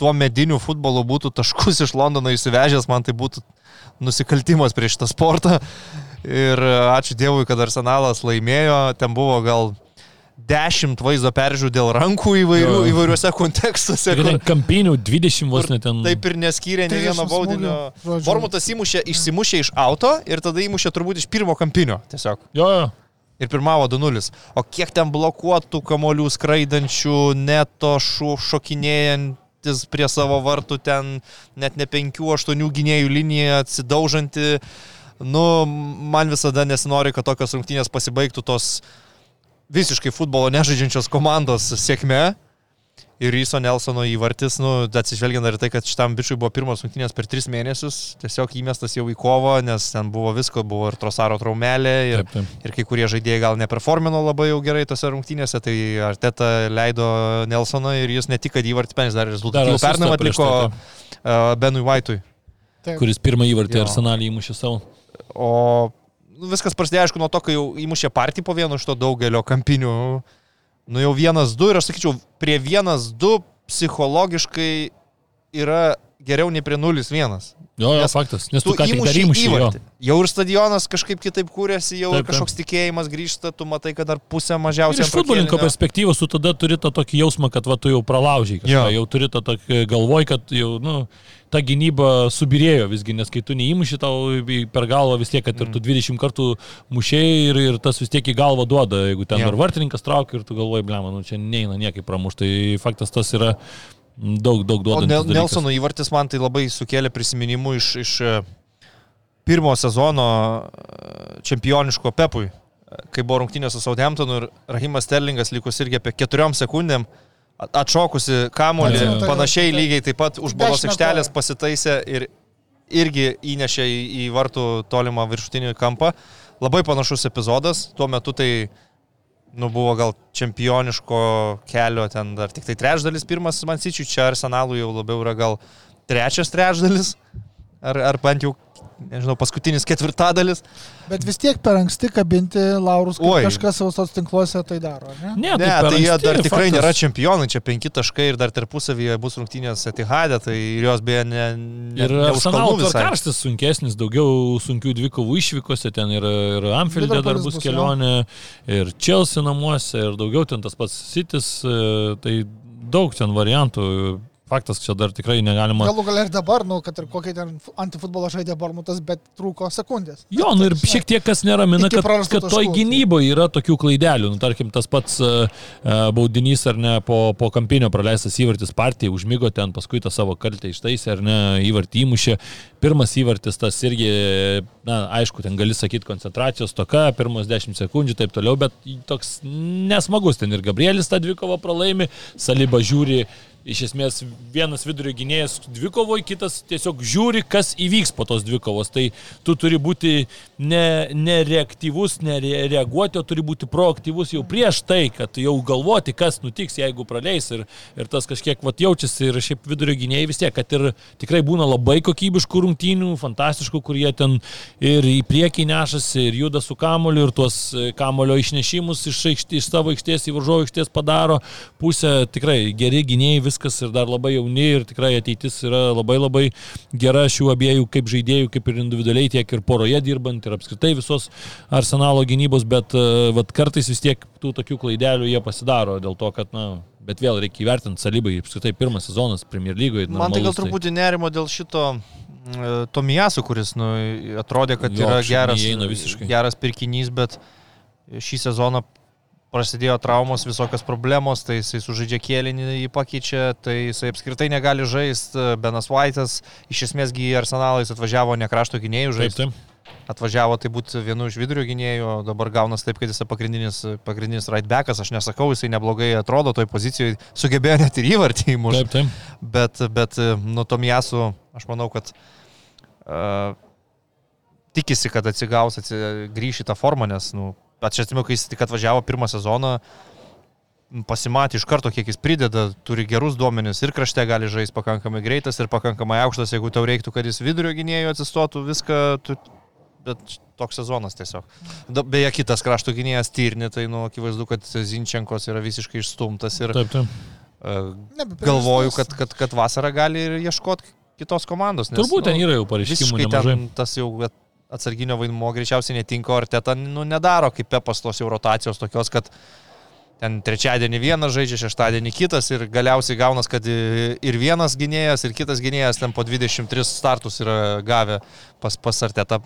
tuo mediniu futbolu būtų taškus iš Londono įsivežęs, man tai būtų nusikaltimas prieš šitą sportą. Ir ačiū Dievui, kad Arsenalas laimėjo, ten buvo gal dešimt vaizdo peržiūrų dėl rankų įvairių, Jo. įvairiuose kontekstuose. Ten kur- kampinių 20 vos net ten. Taip ir neskyrė ne 30 vieno baudinio. Vormutas įmušė, išsimušė iš auto ir tada įmušė turbūt iš pirmo kampinio tiesiog. Jo, jo. Ir pirmavo 2-0. O kiek ten blokuotų kamolių skraidančių, neto šu, šokinėjantis prie savo vartų, ten net ne 5-8 gynėjų linija atsidaužanti. Nu, man visada nesinori, kad tokios rungtynės pasibaigtų tos visiškai futbolo nežaidžiančios komandos sėkme. Ir Ryso Nelsono įvartis, nu, atsižvelgiant ir tai, kad šitam bičiui buvo pirmas rungtynės per tris mėnesius, tiesiog įmestas jau į kovą, nes ten buvo visko, buvo ir Trosaro traumelė, ir, Taip, taip. ir kai kurie žaidėjai gal neperformino labai jau gerai tose rungtynėse, tai Arteta leido Nelsoną ir jis ne tik, kad įvartį penis, dar pernamą prieš atliko tai, Benui Vaitui. Taip. Kuris pirmą įvartį arsenalį įmušė savo. O viskas prasidėjo, aišku, nuo to, kai jau įmušė partį po vieno iš to daugelio kampinių. Nu jau vienas, du ir aš sakyčiau, prie vienas, du psichologiškai yra geriau nei prie 0-1. Jo, jo, Nes faktas. Nes tu, Tu ką tik dar įmuši įmuši. jo. įvartį. Jau ir stadionas kažkaip kitaip kūrėsi, jau Taip, taip, kažkoks tikėjimas grįžta, tu matai, kad dar pusę Ir mažiausiai. iš futbolininko perspektyvos tu tada turi tą tokį jausmą, kad va, tu jau pralaužiai kažką, Jo. jau turi tą tokį galvoj, kad jau, nu, ta gynyba subirėjo visgi, nes kai tu neįmuši tau per galvą vis tiek, kad ir tu 20 kartų mušiai ir, ir tas vis tiek į galvą duoda, jeigu ten Jo. dar vartininkas traukia ir tu galvoji, blema, nu čia neina niekaip pramušti, tai faktas tas yra daug, daug O duodantis. Nel. Nelsono įvartis man tai labai sukėlė prisiminimų iš, iš e, pirmo sezono e, čempioniško Pepui, e, kai buvo rungtynės su Southamptonu ir Rahimas Sterlingas likus irgi apie keturiom sekundėm atšokusi kamuolį, Atsimenu, taip, panašiai lygiai taip pat už balos aikštelės pasitaisė ir irgi įnešė į, į vartų tolimą viršutinį kampą. Labai panašus epizodas, tuo metu tai nu, buvo gal čempioniško kelio, ten dar tik tai trečdalis pirmas man sičių, čia arsenalų jau labiau yra gal trečias trečdalis, ar, ar bent jau, nežinau, paskutinis ketvirtadalis. Bet vis tiek per anksti kabinti laurus, kai Oi. kažkas savo tinkluose tai daro, ar ne? Ne, Ne, per tai jie dar tikrai faktas. nėra čempionai, čia penki taškai ir dar tarpusavyje bus rungtynės Etihadė, tai ir jos beje ne... ne Ir ne Arsenalo tvarkarštis sunkesnis, daugiau sunkių dvikovų išvykose, ten ir, ir Anfieldė dar bus bus, kelionė, ir Chelsea namuose, ir daugiau ten tas pats Sitis, tai daug ten variantų. Faktas, čia dar tikrai negalima. Galų gal ir dabar, nu, kad ir kokie ten antifutbolo žaidė Bormutas, bet trūko sekundės. Jo, nu ir šiek tiek kas neramina, kad, kad toj gynyboje yra tokių klaidelių. Nu, tarkim, tas pats uh, baudinys ar ne po, po kampinio praleistas įvartis partijai, užmygo ten, paskui tą savo kaltę ištaisė ar ne, įvartį įmušė. Pirmas įvartis tas irgi, na, aišku, ten gali sakyti koncentracijos toka, pirmos 10 sekundžių taip toliau, bet toks nesmagus ten ir Gabrielis tą dvikovą pralaimi, Saliba žiūri iš esmės vienas vidurio gynėjas dvikovoje, kitas tiesiog žiūri, kas įvyks po tos dvikovos. Tai tu turi būti ne, nereaktyvus, nereaguoti, o turi būti proaktyvus jau prieš tai, kad jau galvoti, kas nutiks, jeigu praleis. Ir, ir tas kažkiek vat, jaučiasi ir šiaip vidurio gynėjai vis tiek, kad ir tikrai būna labai kokybiškų rungtynių, fantastiškų, kur jie ten ir į priekį nešasi, ir juda su kamoliu, ir tuos e, kamolio išnešimus iš, aikštė, iš savo aikštės į varžovo aikštės padaro. Pusė tikrai geri gynėjai, viskas ir dar labai jauni ir tikrai ateitis yra labai labai gera šių abiejų kaip žaidėjų, kaip ir individualiai, tiek ir poroje dirbant ir apskritai visos arsenalo gynybos, bet e, vat, kartais vis tiek tų tokių klaidelių jie pasidaro dėl to, kad, na, bet vėl reikia įvertinti salibai, apskritai pirmas sezonas Premier lygoje. Man tai gal truputį nerimo dėl šito mm, Tomijasu, kuris nu, atrodė, kad Jo, yra geras, geras pirkinys, bet šį sezoną prasidėjo traumos, visokios problemos, tai jisai sužaidžia kėlinį, jį pakeičia, tai jisai apskritai negali žaisti. Benas Vaitas iš esmėsgi į arsenalą jis atvažiavo ne krašto gynėjų Taip, žaisti. taip. Atvažiavo tai būti vienu iš vidurio gynėjų, dabar gaunas taip, kad jis pagrindinis, pagrindinis right backas, aš nesakau, jisai neblogai atrodo toj pozicijoje, sugebėjo net ir įvartį įmušti. Taip, taip. Bet, bet nu Tomijasu, aš manau, kad uh, tikisi, kad atsigaus, grįš į tą formą, nes, nu, aš atsimenu, kai jis tik atvažiavo pirmą sezoną, pasimatė iš karto, kiek jis prideda, turi gerus duomenis ir krašte gali žaisti pakankamai greitas ir pakankamai aukštas, jeigu tau reiktų, kad jis vidurio gynėjų atsistotų, viską, tu, bet toks sezonas tiesiog. Da, beje, kitas krašto gynėjas Tyrni, tai, nu, akivaizdu, kad Zinčenkos yra visiškai išstumtas ir Taip, taip. bet galvoju, kad, kad, kad vasarą gali ir ieškoti kitos komandos. Nes, Turbūt ten nu, yra jau pareiškimų ten tas jau atsarginio vaidmuo greičiausiai netinka, o Arteta nu, nedaro kaip Pepas tos jau rotacijos tokios, kad ten trečiadienį vienas žaidžia, šeštadienį kitas ir galiausiai gaunas, kad ir vienas gynėjas, ir kitas gynėjas ten po 23 startus yra gavę pas, pas Artetą.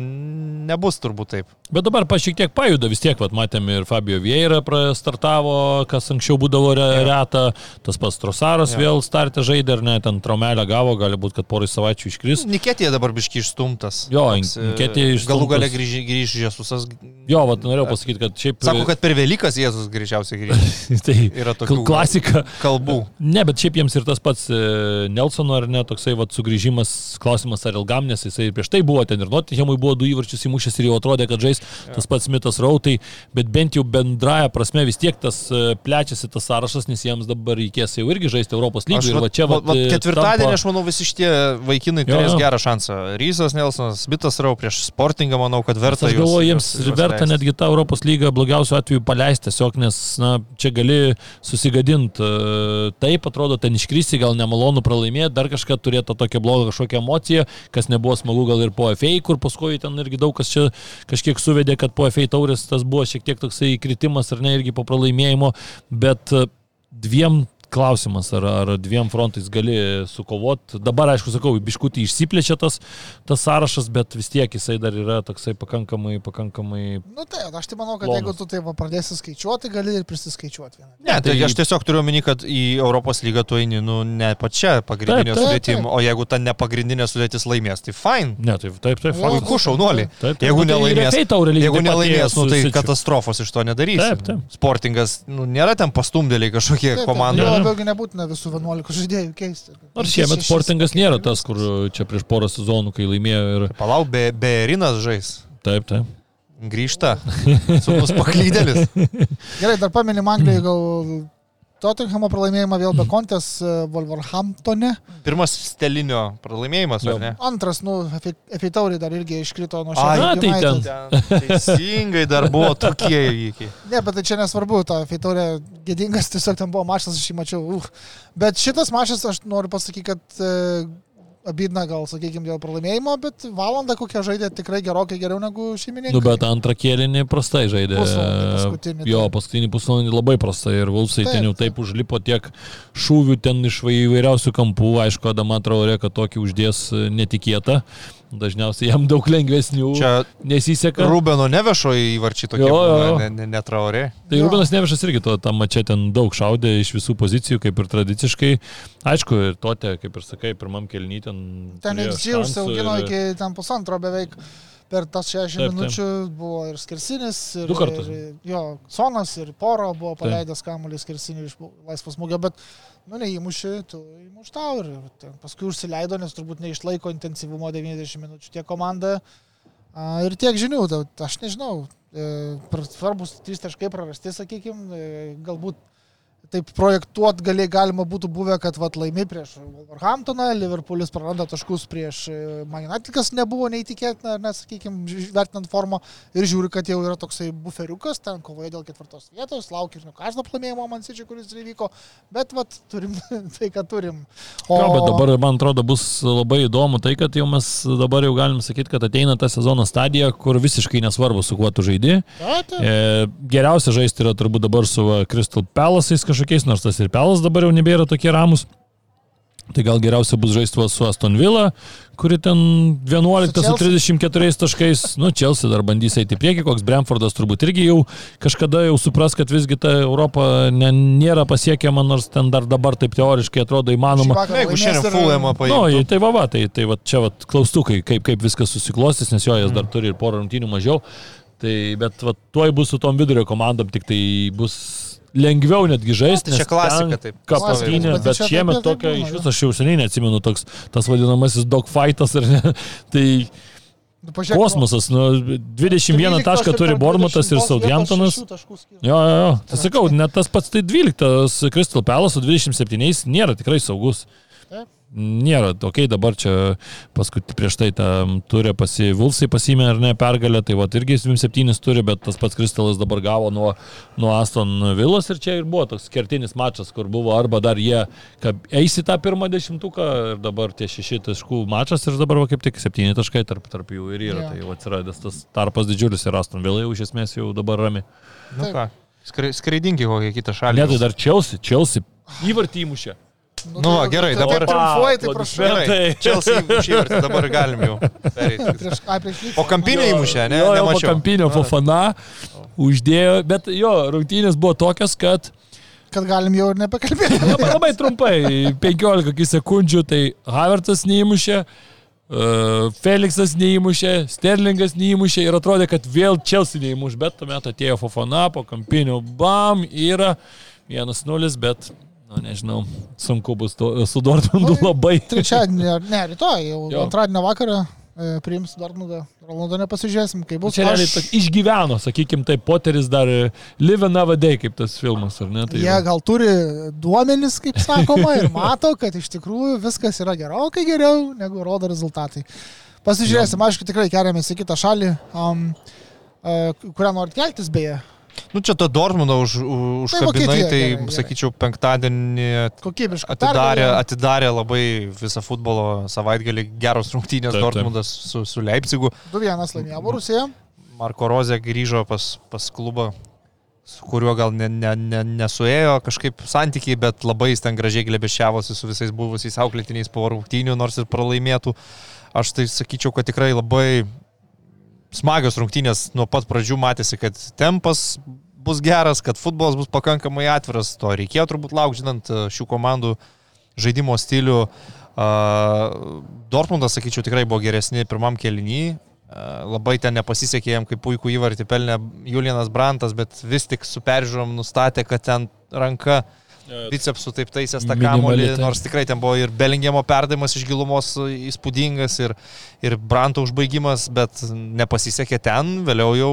Nebus turbūt taip. Bet dabar pa šiek tiek pajuda vis tiek, vat, matėme ir Fabio Vieira startavo, kas anksčiau būdavo re, Jo. reta, tas pats Trosaras Jo. vėl startė žaidė, ar ne, ten traumelę gavo, gali būti, kad porai savaičių iškris. Niketėje dabar biški išstumtas. Jo, e, Nketiah išstumtas. Galų gale grįž, grįž Jesusas. Jo, vat, norėjau pasakyti, kad šiaip... Sako, kad per Velykas Jėzus greičiausiai grįž. tai Yra tokių klasika. kalbų. Ne, bet šiaip jiems ir tas pats e, Nelsono ar ne, toksai vat, sugrįžimas, klausimas ar ilgam, nes jisai prieš tai buvo ten ir Nottinghamui buvo du įvarčius įmušęs ir jau atrodė, kad žais tas pats Smithas Rautai, bet bent jau bendraja prasme vis tiek tas e, plečiasi tas sąrašas, nes jiems dabar reikės jau irgi žaisti Europos lygiai. Ir va čia va vat ketvirtadienį, aš manau, visi šitie vaikinai Jo, turės jo. gerą šansą. Rysas Nelsonas, Bitas Rau prieš Sportingą, manau, kad verta Aš galvoju, jiems verta netgi tą Europos lygą blogiausiu atveju paleisti tiesiog, nes, na, čia gali susigadinti. Taip, atrodo, ten iškristi, gal nemalonu pralaimėti, dar kažką turėti tokią blogą kažkokią emociją, kas nebuvo smagu gal ir po FA, kur paskui ten irgi daug kas čia kažkiek suvedė, kad po FA taurės tas buvo šiek tiek toksai kritimas ar ne irgi po pralaimėjimo, bet e, dviem klausimas, ar, ar dviem frontais gali sukovoti. Dabar, aišku, sakau, biškutį išsiplečia tas, tas sąrašas, bet vis tiek jisai dar yra toksai pakankamai, pakankamai... Nu tai, aš tai manau, kad Plonas. jeigu tu taip va pradėsi skaičiuoti, gali ir prisiskaičiuoti vieną. Ne, tai tai- aš tiesiog turiu omeny, kad į Europos lygą tu eini, nu, ne pačia pagrindinė Taip, taip, sudėtim, taip. o jeigu ta nepagrindinė sudėtis laimės, tai fine. Ne, taip, taip, taip. Jo, Puiku, šaunuoliai. Taip, taip. Jeigu Nu, tai nelaimės, lygiai jeigu taip nelaimės, nu, tai katastrofos iš to nedarys. Taip, taip. Sportingas, nu, nėra ten pastumdėliai kažkokie komandai. Jo Ne, ne. labiau nebūtina visų 11 žaidėjų keisti. Nors šiemet sportingas nėra tas, kur čia prieš porą sezonų, kai laimėjo ir... Palauk, be, Beerinas žais. Taip, taip. Grįžta. Sūnus paklydėlis. Gerai, dar paminim Anglijoje gal Tottenhamo pralaimėjimą vėl be kontės e, Wolverhamptone. Pirmas stelinio pralaimėjimas, ar ne? Antras, nu, FA taurė dar irgi iškrito nuo Ai, na, tai ten. Ten teisingai dar buvo tokie įvykiai. Ne, bet tai čia nesvarbu, ta FA taurė gėdingas, tiesiog ten buvo mačas, aš jį mačiau. Uh. Bet šitas mačas, aš noriu pasakyti, kad e, abidna gal, sakykime, dėl pralaimėjimo, bet valandą kokią žaidė tikrai gerokai geriau negu šeimininkai. Nu, bet antrą kėlinį prastai žaidė. Pusvalandį paskutinį, Jo, paskutinį pusvalandį labai prastai ir Vulsai Taip, ten jau taip. taip užlipo tiek šūvių ten iš va- įvairiausių kampų. Aišku, Adama Traorė, kad tokį uždės e, netikėta. Dažniausiai jam daug lengvesnių Čia nesiseka. Rubeno nevešo įvarčiai tokie, jo. ne- ne- netraurė. Tai Jo. Rubinas Nevišas irgi to tam mačia ten daug šaudė iš visų pozicijų, kaip ir tradiciškai. Aišku, ir tote, kaip ir sakai, pirmam kelnytį ten. Ten šansų užsiaugino ir- iki ten pusantro beveik. Per tas 60 Taip, taip. minučių buvo ir skersinis, ir, ir jo, Sonas, ir Poro buvo paleidęs kamuolį skersinį iš laisvos smūgio, bet, nu, neįmuši, tu įmuš tau ir paskui užsileido, nes turbūt neišlaiko intensyvumo 90 minučių tiek komanda. A, ir tiek žinių, aš nežinau, e, svarbus trys taškai prarasti, sakykime, galbūt taip projektuot gali, galima būtų buvę, kad vat, laimi prieš Wolverhamptoną, Liverpoolis praranda taškus prieš e, Man United, kas nebuvo neįtikėtina, nes, sakykime, vertinant formą ir žiūri, kad jau yra toksai buferiukas, ten kovoja dėl ketvirtos vietos, laukia ir Newcastle pralaimėjimo Mansičiui, kuris įvyko, bet vat, turim tai, ką turim. O... Jo, bet dabar, man atrodo, bus labai įdomu tai, kad jau mes dabar jau galim sakyti, kad ateina ta sezono stadija, kur visiškai nesvarbu, su kuo tu žaidži. Ta, ta. E, geriausia žaisti yra turbūt dabar su Crystal Palace'ais kažkokiais, nors tas ir Pelas dabar jau nebėra tokie ramus. Tai gal geriausia bus žaisti va su Aston Villa, kuri ten 11 Su su Chelsea? 34 taškais. Nu, Chelsea dar bandys eiti į priekį, koks Brentfordas turbūt irgi jau kažkada jau supras, kad visgi ta Europa ne, nėra pasiekiama, nors ten dar dabar taip teoriškai atrodo įmanoma. Na, jeigu šiandien ir- Fulhamą Nu, paimtų. tai va, va, tai, tai va, čia va, klaustukai, kaip, kaip viskas susiklostys, nes jo jas dar turi ir porą rungtynių mažiau. Tai, bet va, tuoj bus su tom vidurio komandom, tik tai bus lengviau netgi žaisti. Tai čia klasika, taip. Kapatynė, Bet bet taip šiemet tokia, iš viso aš jau seniai neatsimenu, toks, tas vadinamasis dogfightas ar ne. Tai Nu, pažiūrėk, kosmosas, nu, 21 tašką turi Bormutas ir Southamptonas. Jo, jo, jo. Tai sakau, net tas pats tai 12 Crystal Palace su 27 nėra tikrai saugus. Nėra, okei, okay, dabar čia paskui prieš tai tą turė pasi, Vulsai pasimė ar ne pergalę, tai va irgi 27 turi, bet tas pats Kristalas dabar gavo nuo, nuo Aston Villas ir čia ir buvo toks kertinis mačas, kur buvo arba dar jie kad eis į tą pirmą dešimtuką ir dabar tie šeši taškų mačas ir dabar va, kaip tik septyni taškai tarp, tarp jų ir yra, Jo. tai jau atsiradęs tas tarpas didžiulis ir Aston Villa jau iš esmės jau dabar rami. Nu ką, skrai- skraidinki kokią kitą šalį. Ne, tai dar Chelsea, Chelsea įvartį įmušė. Nu, va, gerai, dabar- Triumfuoji, tai prašau. Gerai. Čia įvartį, dabar galim jau. pereiti. Prieš, ai, prieš. O kampinė įmušė, ne? Jo, jo, po kampinio Fofana uždėjo, bet jo, rungtynės buvo tokios, kad Kad galim jau ir nepakalbėti. labai, labai trumpai, 15 kokių sekundžių, tai Havertas neįmušė, uh, Felixas neįmušė, Sterlingas neįmušė ir atrodė, kad vėl Chelsea neįmuš, bet tuomet atėjo Fofana po kampinio, bam, yra 1-0, bet, na nežinau, sunku bus to, su Dortmundu Nu, labai. Trečiadienį, ne, rytoj, jau Jo. antradienio vakarą e, priims Dortmundą. Londone pasižiūrėsim, kaip bus. Čia realiai Aš- išgyveno, sakykime, tai Poteris dar e, Live Another Day, kaip tas filmas, ar ne? Tai Jie gal turi duomenis, kaip sakoma, ir mato, kad iš tikrųjų viskas yra gerokai geriau, negu rodo rezultatai. Pasižiūrėsim, aišku, tikrai keliamės į kitą šalį, um, uh, kurią norit keltis beje. Nu, čia to Dortmundą už, užkabinai, Vokietija, tai, gerai, gerai. sakyčiau, penktadienį atidarė, atidarė labai visą futbolo savaitgalį geros rungtynės Taip, taip. Dortmundas su, su Leipzigu. 2-1 laimėjo Borusija. Marko Rozė grįžo pas, pas klubą, su kuriuo gal ne, ne, ne, nesuėjo kažkaip santykiai, bet labai jis ten gražiai glebešiavosi su visais buvusiais auklėtiniais po rungtynių, nors ir pralaimėtų. Aš tai sakyčiau, kad tikrai labai smagios rungtynės nuo pat pradžių matėsi, kad tempas bus geras, kad futbolas bus pakankamai atviras. To reikėjo turbūt laukti, žinant e, šių komandų žaidimo stilių. Uh, Dortmundas, sakyčiau, tikrai buvo geresni pirmam kelnyje. Labai ten nepasisekė jam, kaip puikų įvartį pelnė Julianas Brantas, bet vis tik su peržiūrom nustatė, kad ten ranka bicepsų taip taisęs tą kamolį, nors tikrai ten buvo ir Belingemo perdavimas iš gilumos įspūdingas, ir, ir Branto užbaigimas, bet nepasisekė ten, vėliau jau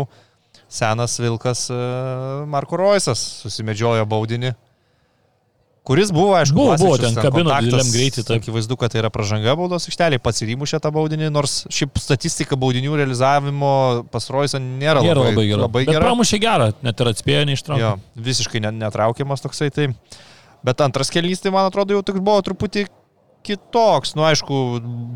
senas Vilkas e, Marko Roisas susimedžiojo baudinį, kuris buvo, aišku, Buvo, buvo, ten kabino dideliam greitį, taip. Akivaizdu, kad tai yra pražanga baudos aikštelė, pats ir įmušė tą baudinį, nors šiaip statistika baudinių realizavimo pas Roisą nėra, Nėra labai gera. Labai gera. pramušė gerą, net ir atspėjo neištraukė. Jo, visiškai ne- netraukiamas toksai. Tai. Bet antras kelnys, tai man atrodo, jau toks buvo truputį kitoks. Nu, aišku,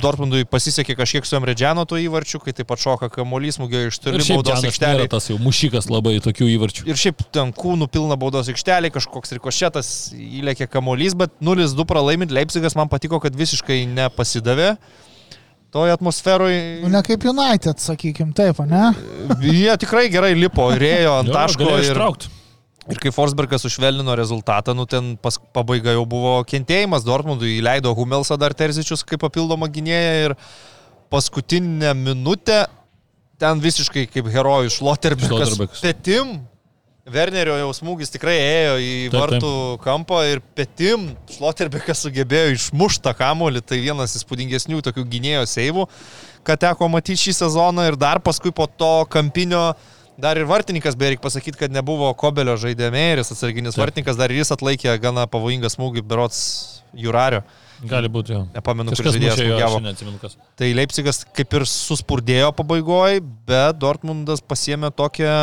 Dortmundui pasisekė kažkiek su Emredžiano to įvarčiu, kai taip pat šoka kamuolys, smūgio iš toli baudos aikštelė. tas jau mušikas labai tokių įvarčių. Ir šiaip ten kūnų pilna baudos aikštelė, kažkoks rikošėtas įlėkė kamuolys, bet 0-2 pralaimint Leipzigas man patiko, kad visiškai nepasidavė. Toj atmosferoje Nu, ne kaip United, sakykim, taip, ne? jie tikrai gerai lipo, rėjo ant Jo, taško galėjo ir, ištraukti. Ir kai Forsbergas užvelnino rezultatą, nu ten pas, pabaiga jau buvo kentėjimas, Dortmundui įleido Humelsą dar Terzičius kaip papildomą gynėją ir paskutinę minutę ten visiškai kaip herojus Šloterbekas petim. Wernerio jau smūgis tikrai ėjo į Taip, taip. vartų kampą ir petim Šloterbekas sugebėjo išmušti tą kamolį, tai vienas įspūdingesnių tokių gynėjo seivų, ką teko matyti šį sezoną ir dar paskui po to kampinio Dar ir vartininkas, beje, reikia pasakyti, kad nebuvo Kobelio žaidėmėris, atsarginis Taip. vartininkas, dar jis atlaikė gana pavojingą smūgį Berots Jurario. Gali būti jo. Nepamenu, kur Kažkas žaidėjas smūgiavo. Tai Leipzigas kaip ir suspurdėjo pabaigoje, bet Dortmundas pasiemė tokią,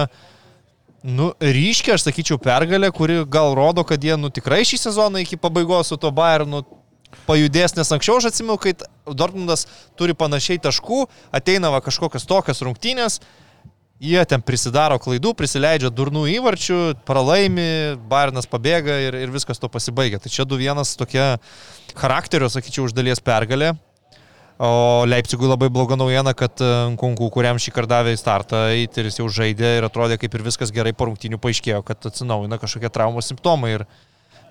nu, ryškę, aš sakyčiau, pergalę, kuri gal rodo, kad jie, nu, tikrai šį sezoną iki pabaigos su to Bayernu pajudės, nes anksčiau aš atsimenu, kai Dortmundas turi panašiai taškų, ateina va kažkokios tokios rungtynės, jie ten prisidaro klaidų, prisileidžia durnų įvarčių, pralaimi, Bayernas pabėga ir, ir viskas to pasibaigia. Tai čia 2-1 tokia charakterio, sakyčiau, už dalies pergalė. O Leipzigui labai bloga naujiena, kad e, Kunku, kuriam šį kartą davė į startą, ir jis jau žaidė ir atrodė kaip ir viskas gerai po rungtynių paaiškėjo, kad atsinaujina kažkokie traumos simptomai. Ir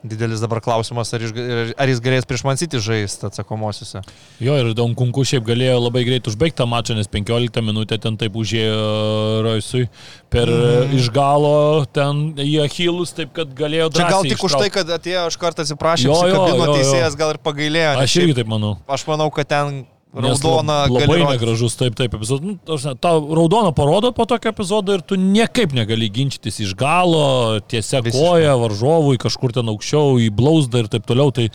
didelis dabar klausimas, ar, iš, ar jis galės prieš Mansitį žaisti atsakomosiuose. Jo, ir Donkunku šiaip galėjo labai greit užbaigti tą mačą, nes 15 minutę ten taip užėjo Roisui per mm. iš galo ten į Achilus, taip kad galėjo Čia gal tik už tai, kad atėjo iš karto atsiprašė, Jo, jo, jo, jo. teisėjas gal ir pagailėjo. Aš irgi taip manau. Aš manau, kad ten raudona lab- Labai gali rodyt. negražus, taip, taip, epizodas. Nu, ta raudoną parodo po tokio epizodo ir tu niekaip negali ginčytis iš galo, tiesia Visiškai. koja, varžovui, kažkur ten aukščiau, į blauzdą ir taip toliau. Tai,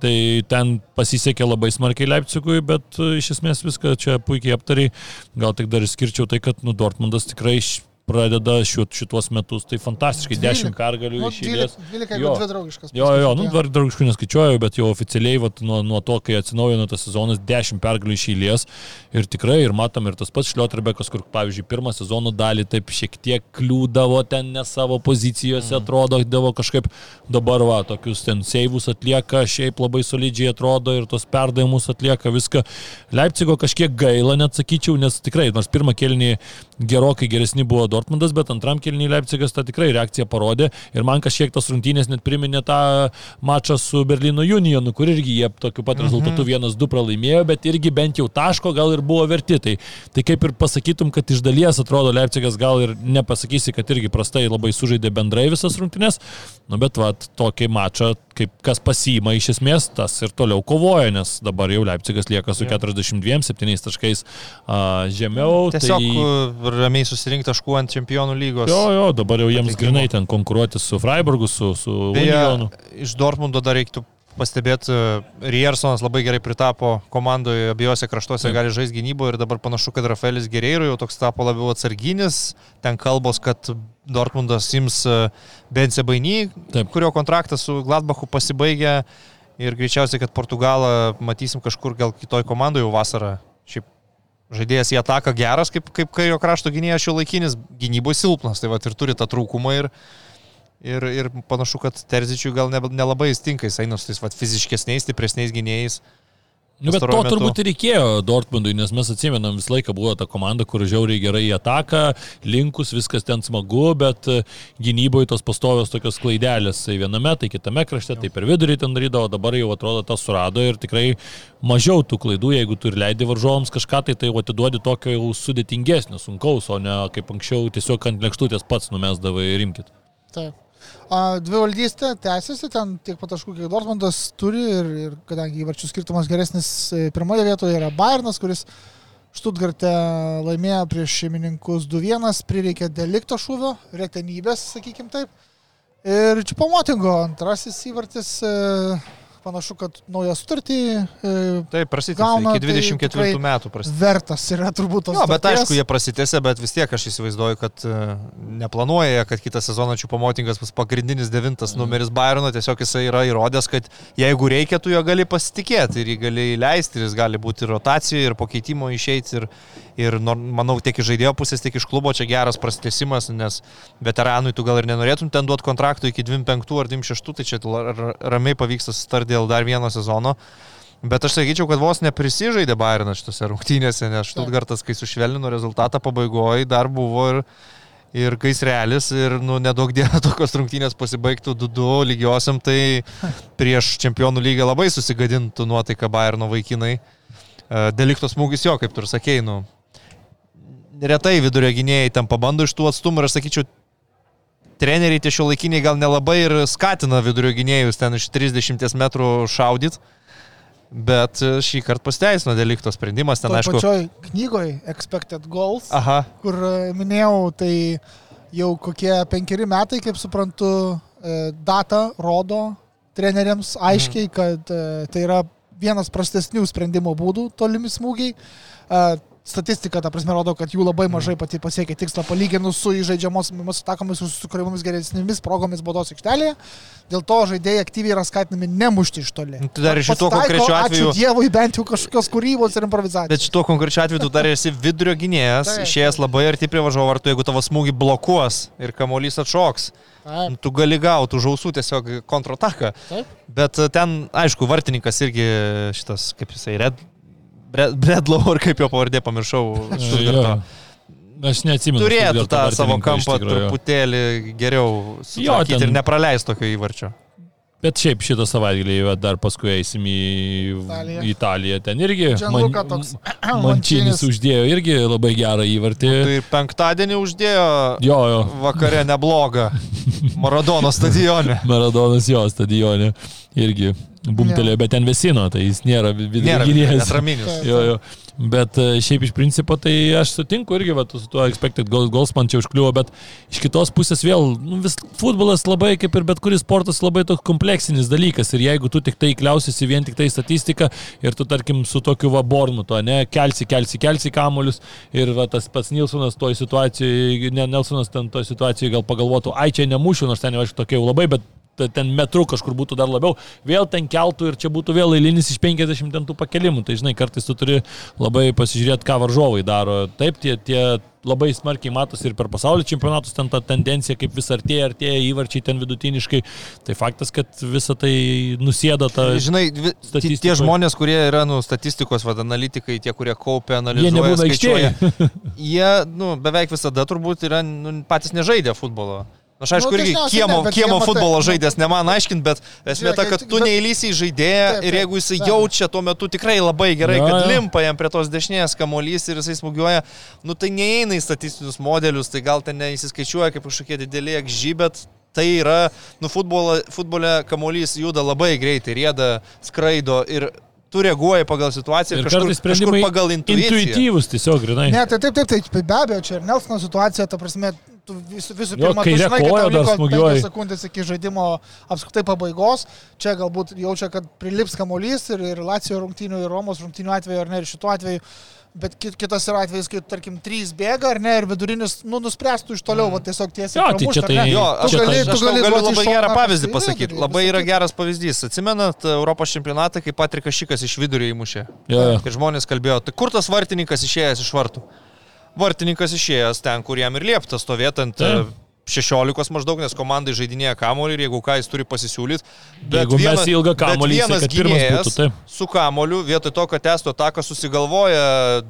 tai ten pasisekė labai smarkiai Leipzigui, bet e, iš esmės viską čia puikiai aptariai. Gal tik dar išskirčiau tai, kad nu, Dortmundas tikrai pradeda šituos metus, tai fantastiškai, 10 pergalių Nu, iš eilės. 12, 12 Jo. jeigu dvi draugiškas. Jo, jo, nu, dar draugiškų neskaičiuoju, bet jau oficialiai vat, nuo, nuo to, kai atsinaujino tas sezonas, 10 pergalių iš eilės. Ir tikrai, ir matom, ir tas pats Šlioterbekas, kur, pavyzdžiui, pirmą sezono dalį taip šiek tiek kliūdavo ten ne savo pozicijose, mm. atrodo, davo kažkaip dabar, va, tokius ten seivus atlieka, šiaip labai solidžiai atrodo ir tos perdavimus atlieka viską. Leipcigo kažkiek gaila, net sakyčiau, nes tikrai, nors pirmą kelnį gerokai geresni buvo Dortmundas, bet antram kelnį Leipcigas tą tikrai reakciją parodė ir man kažkiek tos rungtynės net priminė tą mačą su Berlyno Unionu, kur irgi jie tokiu pat rezultatu 1-2 pralaimėjo, bet irgi bent jau taško gal ir buvo verti. Tai, tai kaip ir pasakytum, kad iš dalies atrodo Leipcigas gal ir nepasakysi, kad irgi prastai labai sužaidė bendrai visas rungtynės, nu bet va, tokį mačą, kaip kas pasiima iš esmės, tas ir toliau kovoja, nes dabar jau Leipcigas lieka su 42-7 taškais a, žemiau. Tiesiog tai... tai... ramiai susirinkti taškų ant čempionų lygos. Jo, jo, dabar jau jiems patekimo. grinai ten konkuruoti su Freiburgu, su, su Beje, Unionu. iš Dortmundo dar reiktų pastebėti, Riersonas labai gerai pritapo komandoje, abiejose kraštuose Taip. gali žaisti gynyboje ir dabar panašu, kad Rafaelis Gerėjų jau toks tapo labiau atsarginis. Ten kalbos, kad Dortmundas ims e, Bence Bainį, Taip. kurio kontraktas su Gladbachu pasibaigė ir greičiausiai, kad Portugalą matysim kažkur gal kitoj komandoje jau vasarą. Šiaip žaidėjas į ataką geras, kaip, kaip kairio krašto gynėjas šio laikinis, gynyboje silpnas, tai va ir turi tą trūkumą ir, ir, ir panašu, kad Terzičiui gal ne- nelabai jis tinka, jis eina su tais va, fiziškesniais, stipresniais gynėjais. Nu, bet to metu. turbūt ir reikėjo Dortmundui, nes mes atsimenam, visą laiką buvo ta komanda, kur žiauriai gerai į ataką, linkus, viskas ten smagu, bet e, gynyboje tos pastovios tokios klaidelės, tai viename, tai kitame krašte, tai per vidurį ten darydavo, dabar jau atrodo tas surado ir tikrai mažiau tų klaidų, jeigu tu ir leidi varžovams kažką, tai tai atiduodi tokio jau sudėtingesnio, sunkaus, o ne kaip anksčiau tiesiog ant lėkštutės pats numesdavai ir rimkit. Taip. A, Dvi valdystė tęsiasi, ten tiek pataškų, kiek Dortmundas turi ir, ir kadangi įvarčių skirtumas geresnis e, pirmoje vietoje yra Bayernas, kuris Štutgarte laimėjo prieš šeimininkus 2-1, prireikė delikto šūvio, retenybės, sakykim taip. Ir čia pamotingo antrasis įvartis, e, panašu, kad naują sutartį e, Taip, prasidės Gauna, iki tai 24 tikrai metų prasidės. vertas yra turbūt tos. Jo, bet aišku, jie prasitėse, bet vis tiek aš įsivaizduoju, kad e, neplanuoja, kad kitą sezoną Čiupamotingas bus pagrindinis devintas numeris Bayerno, tiesiog jisai yra įrodęs, kad jeigu reikia, tu jo gali pasitikėti ir jį gali leisti, ir jis gali būti ir rotacijoje, ir po keitimo išeiti. Ir, ir manau, tiek iš žaidėjo pusės, tiek iš klubo čia geras prastesimas, nes veteranui tu gal ir nenorėtum ten duoti kontraktų iki 25 ar 26, tai čia ramiai pavyksta susitarti dėl dar vieno sezono. Bet aš sakyčiau, kad vos neprisižaidė Bayernas šitose rungtynėse, nes Štutgartas, kai sušvelnino rezultatą pabaigoje, dar buvo ir, ir gaisrelis, ir, nu, nedaug dievų tokios rungtynės pasibaigtų 2-2 lygiosiam, tai prieš čempionų lygą labai susigadintų nuotaiką Bayerno vaikinai. E, Deliktos smūgis jo, kaip tu ir sakei, nu, retai vidurio gynėjai ten pabando iš tų atstumų ir aš sakyčiau, treneriai tie šio laikiniai gal nelabai ir skatina vidurio gynėjus ten iš 30 metrų šaudyti. Bet šį kartą pasteisino delikto sprendimas, ten Toj aišku. pačioj knygoje Expected Goals, Aha, kur e, minėjau, tai jau kokie penkeri metai, kaip suprantu, e, data rodo treneriams aiškiai, kad e, tai yra vienas prastesnių sprendimo būdų tolimi smūgiai. Statistika, ta prasme, rodo, kad jų labai mažai pati pasiekia tikslą palyginus su įžaidžiamomis atakomis ir sukūriamomis geresnėmis progomis baudos aikštelėje. Dėl to žaidėjai aktyviai yra skatinami nemušti iš toli. Nu, tai dar ir šituo Pasitaiko, konkrečiu atveju- Ačiū Dievui, bent jau kažkokios kūrybos ir improvizacijos. bet šituo konkrečiu atveju tu dar esi vidurio gynėjas, Taip, išėjęs labai arti prie važiuovo vartų, jeigu tavo smūgį blokuos ir kamuolys atšoks. Taip. nu, Tu gali gauti už ausų tiesiog kontrataką. Taip. Bet ten, aišku, vartininkas irgi šitas, kaip jisai, Red, Red, Redlow, ar kaip jo pavardė pamiršau. Štutgarto. Aš neatsimenu. Turėtų tą savo kampą tikrųjų. truputėlį geriau sutvarkyti ten- ir nepraleis tokio įvarčio. Bet šiaip šitą savaitgalį va, dar paskui eisim į Italiją. Italiją. Ten irgi toks. Mančinis uždėjo irgi labai gerą įvartį. Tai penktadienį uždėjo Jo, jo. vakare neblogą Maradono stadione. Maradonas jo stadione irgi bumtelėjo, bet ten vesino, tai jis nėra vidurys. Jo, jo. Bet e, šiaip iš principo tai aš sutinku irgi va, su tuo expected goals, goals man čia užkliuvo, bet iš kitos pusės vėl nu, vis, futbolas labai, kaip ir bet kuris sportas, labai toks kompleksinis dalykas ir jeigu tu tik tai kliausiasi vien tik tai statistiką ir tu tarkim su tokiu va Bormutu, ne, kelsi, kelsi, kelsi kamuolius ir va, tas pats Nilsonas toj situacijoje, ne Nilsonas ten toj situacijoje gal pagalvotų, ai čia nemušiu, nors ten jau aišku tokia jau labai, bet ten metrų kažkur būtų dar labiau, vėl ten keltų ir čia būtų vėl eilinis iš 50 ten tų pakelimų. Tai žinai, kartais tu turi labai pasižiūrėti, ką varžovai daro. Taip, tie, tie labai smarkiai matosi ir per pasaulio čempionatus ten ta tendencija, kaip vis artėja, artėja įvarčiai ten vidutiniškai. Tai faktas, kad visa tai nusėda tą... Žinai, vi- tie, žmonės, kurie yra nu, statistikos vad, analitikai, tie, kurie kaupia, Jie analizuoja, nebūna skaičiuoja, aikštėje. jie nu, beveik visada turbūt yra nu, patys nežaidę futbolo. Aš aišku, Nu, irgi kiemo, ne, kiemo matai- futbolo žaidėjas, ne man aiškint, bet esmė ta, kad tu bet- neįlysi į žaidėją Taip, taip, ir jeigu abejo. jaučia tuo metu tikrai labai gerai, Jo, kad limpa jam prie tos dešinės kamuolys ir jisai smūgiuoja, nu tai neįeina į statistinius modelius, tai gal ten neįsiskaičiuoja kaip kažkokie dideli akžy, bet tai yra, nu futbolo, futbole kamuolys juda labai greitai, rieda, skraido ir tu reaguoji pagal situaciją ir, Ir kažkur, kažkur pagal intuiciją. intuityvus tiesiog, grinai. Ne, tai taip, taip, taip, be abejo, čia ir Nelsono situacija, ta prasme, tu vis, visų Jo, pirma, tu kaire žinai, kad tau liko smūgiuoji. penkios sekundės iki žaidimo apskritai pabaigos. Čia galbūt jaučia, kad prilips kamuolys ir, ir Lacijo rungtynių, ir Romos rungtynių atveju, ar ne, ir šituo atveju. Bet kit- kitas yra atvejis, kai, tarkim, trys bėga, ar ne, ir vidurinis, nu, nuspręstų iš toliau, va, tiesiog tiesiai. Jo, tai pramušt, čia ar ne? tai- Jo, Tu aš, gali- aš, tu aš gali galiu duoti labai iš gerą pavyzdį pasakyti. Labai yra geras pavyzdys. Atsimenat Europos čempionatą, kai Patrikas Šikas iš vidurio įmušė. Jo, jo. Ir žmonės kalbėjo, tai kur tas vartininkas išėjęs iš vartų? Vartininkas išėjęs ten, kur jam ir liepta stovėti ant Taip. e, 16 maždaug, nes komandai žaidinėja kamuolį ir jeigu ką jis turi pasisiūlyti. Jeigu mes ilgą kamuolį, jisai, vienas pirmas gynėjas būtų, taip. su kamuoliu, vietoj to, kad testų ataką susigalvoja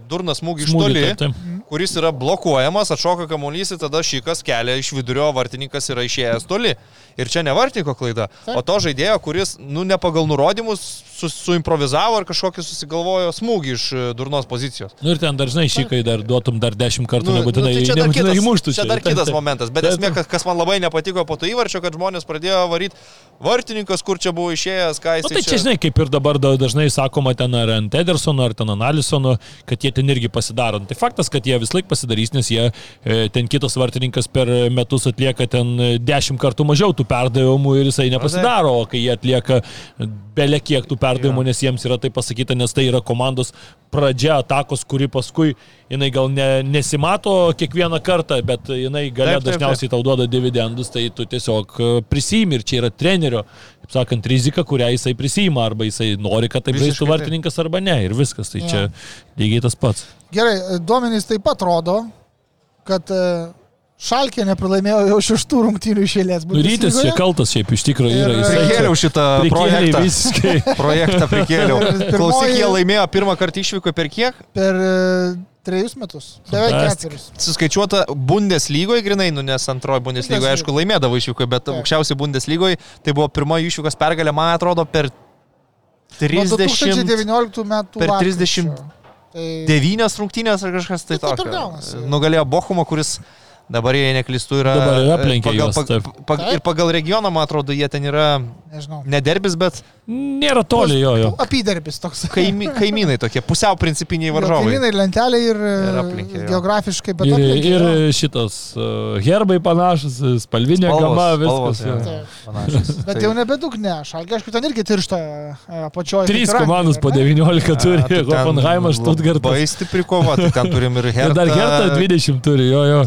durnas smūgį iš toli, taip, taip. kuris yra blokuojamas, atšoka kamuolys ir tada šikas kelia iš vidurio, vartininkas yra išėjęs toli. Ir čia ne vartininko klaida, o to žaidėjo, kuris, nu, ne pagal nurodymus su, suimprovizavo ir kažkokį susigalvojo smūgį iš e, durnos pozicijos. Nu ir ten dažnai šikai dar duotum dar dešimt kartų, Nu, nebūtinai, nu, tai čia dar nebūtinai kitas, įmuštų. čia dar Taip, kitas taip. momentas, bet Taip, esmė, taip. kas, kas man labai nepatiko po to įvarčio, kad žmonės pradėjo varyti vartininkas, kur čia buvo išėjęs, ką jis Na, tai čia, žinai, kaip ir dabar da- dažnai sakoma ten ar ant Edersono, ar ten ant Alisono, kad jie ten irgi pasidaro. Tai faktas, kad jie vis laik pasidarys, nes jie e, ten kitas vartininkas per metus atlieka ten e, dešimt kartų mažiau tų perdavimų ir jisai nepasidaro, o kai jie atlieka belie kiek tų perdavimų, nes jiems yra tai pasakyta, nes tai yra komandos pradžia atakos, kuri paskui jinai gal ne, nesimato kiekvieną kartą, bet jinai galia Taip, taip, taip. dažniausiai tau duoda dividendus, tai tu tiesiog e, prisimi ir čia yra trenerio, kaip sakant, rizika, kurią jisai prisima, arba jisai nori, kad taip Visiškai žaistų taip. vartininkas arba ne, ir viskas, tai Jo. čia lygiai tas pats. Gerai, duomenys taip pat rodo, kad e, Šalkė nepralaimėjo jau šeštų rungtynių išėlės. Nu, rytis čia kaltas šiaip iš tikrųjų yra. Čia Prikėliau šitą projektą. visiškai. Projektą prikėliau. Klausyk, jie laimėjo pirmą kartą išvyko per kiek? Per e, trejus metus. Beveik keturis. Suskaičiuota Bundeslygoje grinai, nu nes antroji Bundeslygoje, aišku, laimėdavo išvyko, bet Taip. aukščiausiai Bundeslygoje tai buvo pirmoji išvykos pergalė, man atrodo, per Nuo 30... 2019 metų. per lapkričio. 30 Tai... Devynios rungtynės ar kažkas tai Tai tokio. Nugalėjo Bochumą, kuris dabar, jei neklystu, yra... Dabar ir aplenkė pagal, juos, taip. pag, ir pagal regioną, man atrodo, jie ten yra Nežinau. nederbis, bet Nėra toli jo, jo. Apyderbis toks. kaimy, kaimynai tokie, pusiau principiniai varžovai. Kaimynai lentelė ir, Ir aplenkė, jo. geografiškai, bet Ir, aplenkė, ir jo. šitas uh, herbai panašus, spalvinė Spalvos, gama, spalvos, viskas. jo. jo. Panašus. Bet Tai- jau nebedug ne, šalgi, aišku, ten irgi tiršta e, apačioje. Trys komandos po Anglijoje, 19 A, turi, tai ten Hoffenheimas, Stuttgartas. Labai stipri kova, tai ten turim ir Ir Hertą. dar Hertha 20 turi, jo, jo.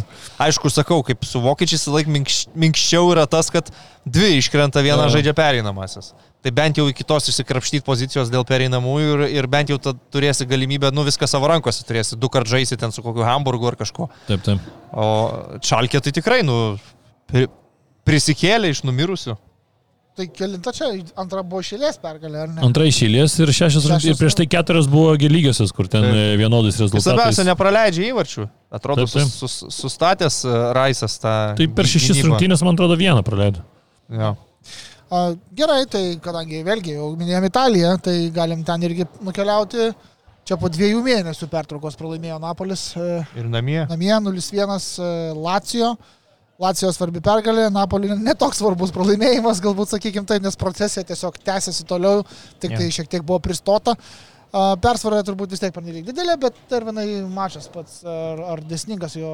Aišku, sakau, kaip su vokiečiais laik minkš- minkščiau yra tas, kad dvi iškrenta, viena Jo. žaidžia pereinamasis. Tai bent jau iki tos išsikrapštyti pozicijos dėl pereinamųjų ir, ir bent jau tad turėsi galimybę, nu viską savo rankose turėsi, du kart žaisi ten su kokiu Hamburgu ar kažko. Taip, taip. O Čalkė tai tikrai, nu, pri, prisikėlė iš numirusių. Tai kelinta čia antra buvo šėlės pergalė, ar ne? Antra išėlės ir šešios Šešios. Ir prieš tai keturios buvo lygiosios, kur ten Taip. e, vienodais rezultatais. svarbiausia, nepraleidžia įvarčių. Atrodo, Taip, taip. sus, sus, sustatęs e, Raisas tą. Tai per šešis rungtynės, man atrodo, vieną praleido. Jo. A, gerai, tai kadangi vėlgi jau minėjom Italiją, tai galim ten irgi nukeliauti. Čia po dviejų mėnesių pertraukos pralaimėjo Napolis e, Ir namie. namie 0-1 e, Lacijo. Lacijo svarbi pergalė, Napoli netoks svarbus pralaimėjimas, galbūt sakykime taip, nes procesija tiesiog tęsiasi toliau, tik tai šiek tiek buvo pristota. A, Persvara turbūt vis tiek pernelyg didelė, bet dar vienai mačas pats, ar, ar desningas jo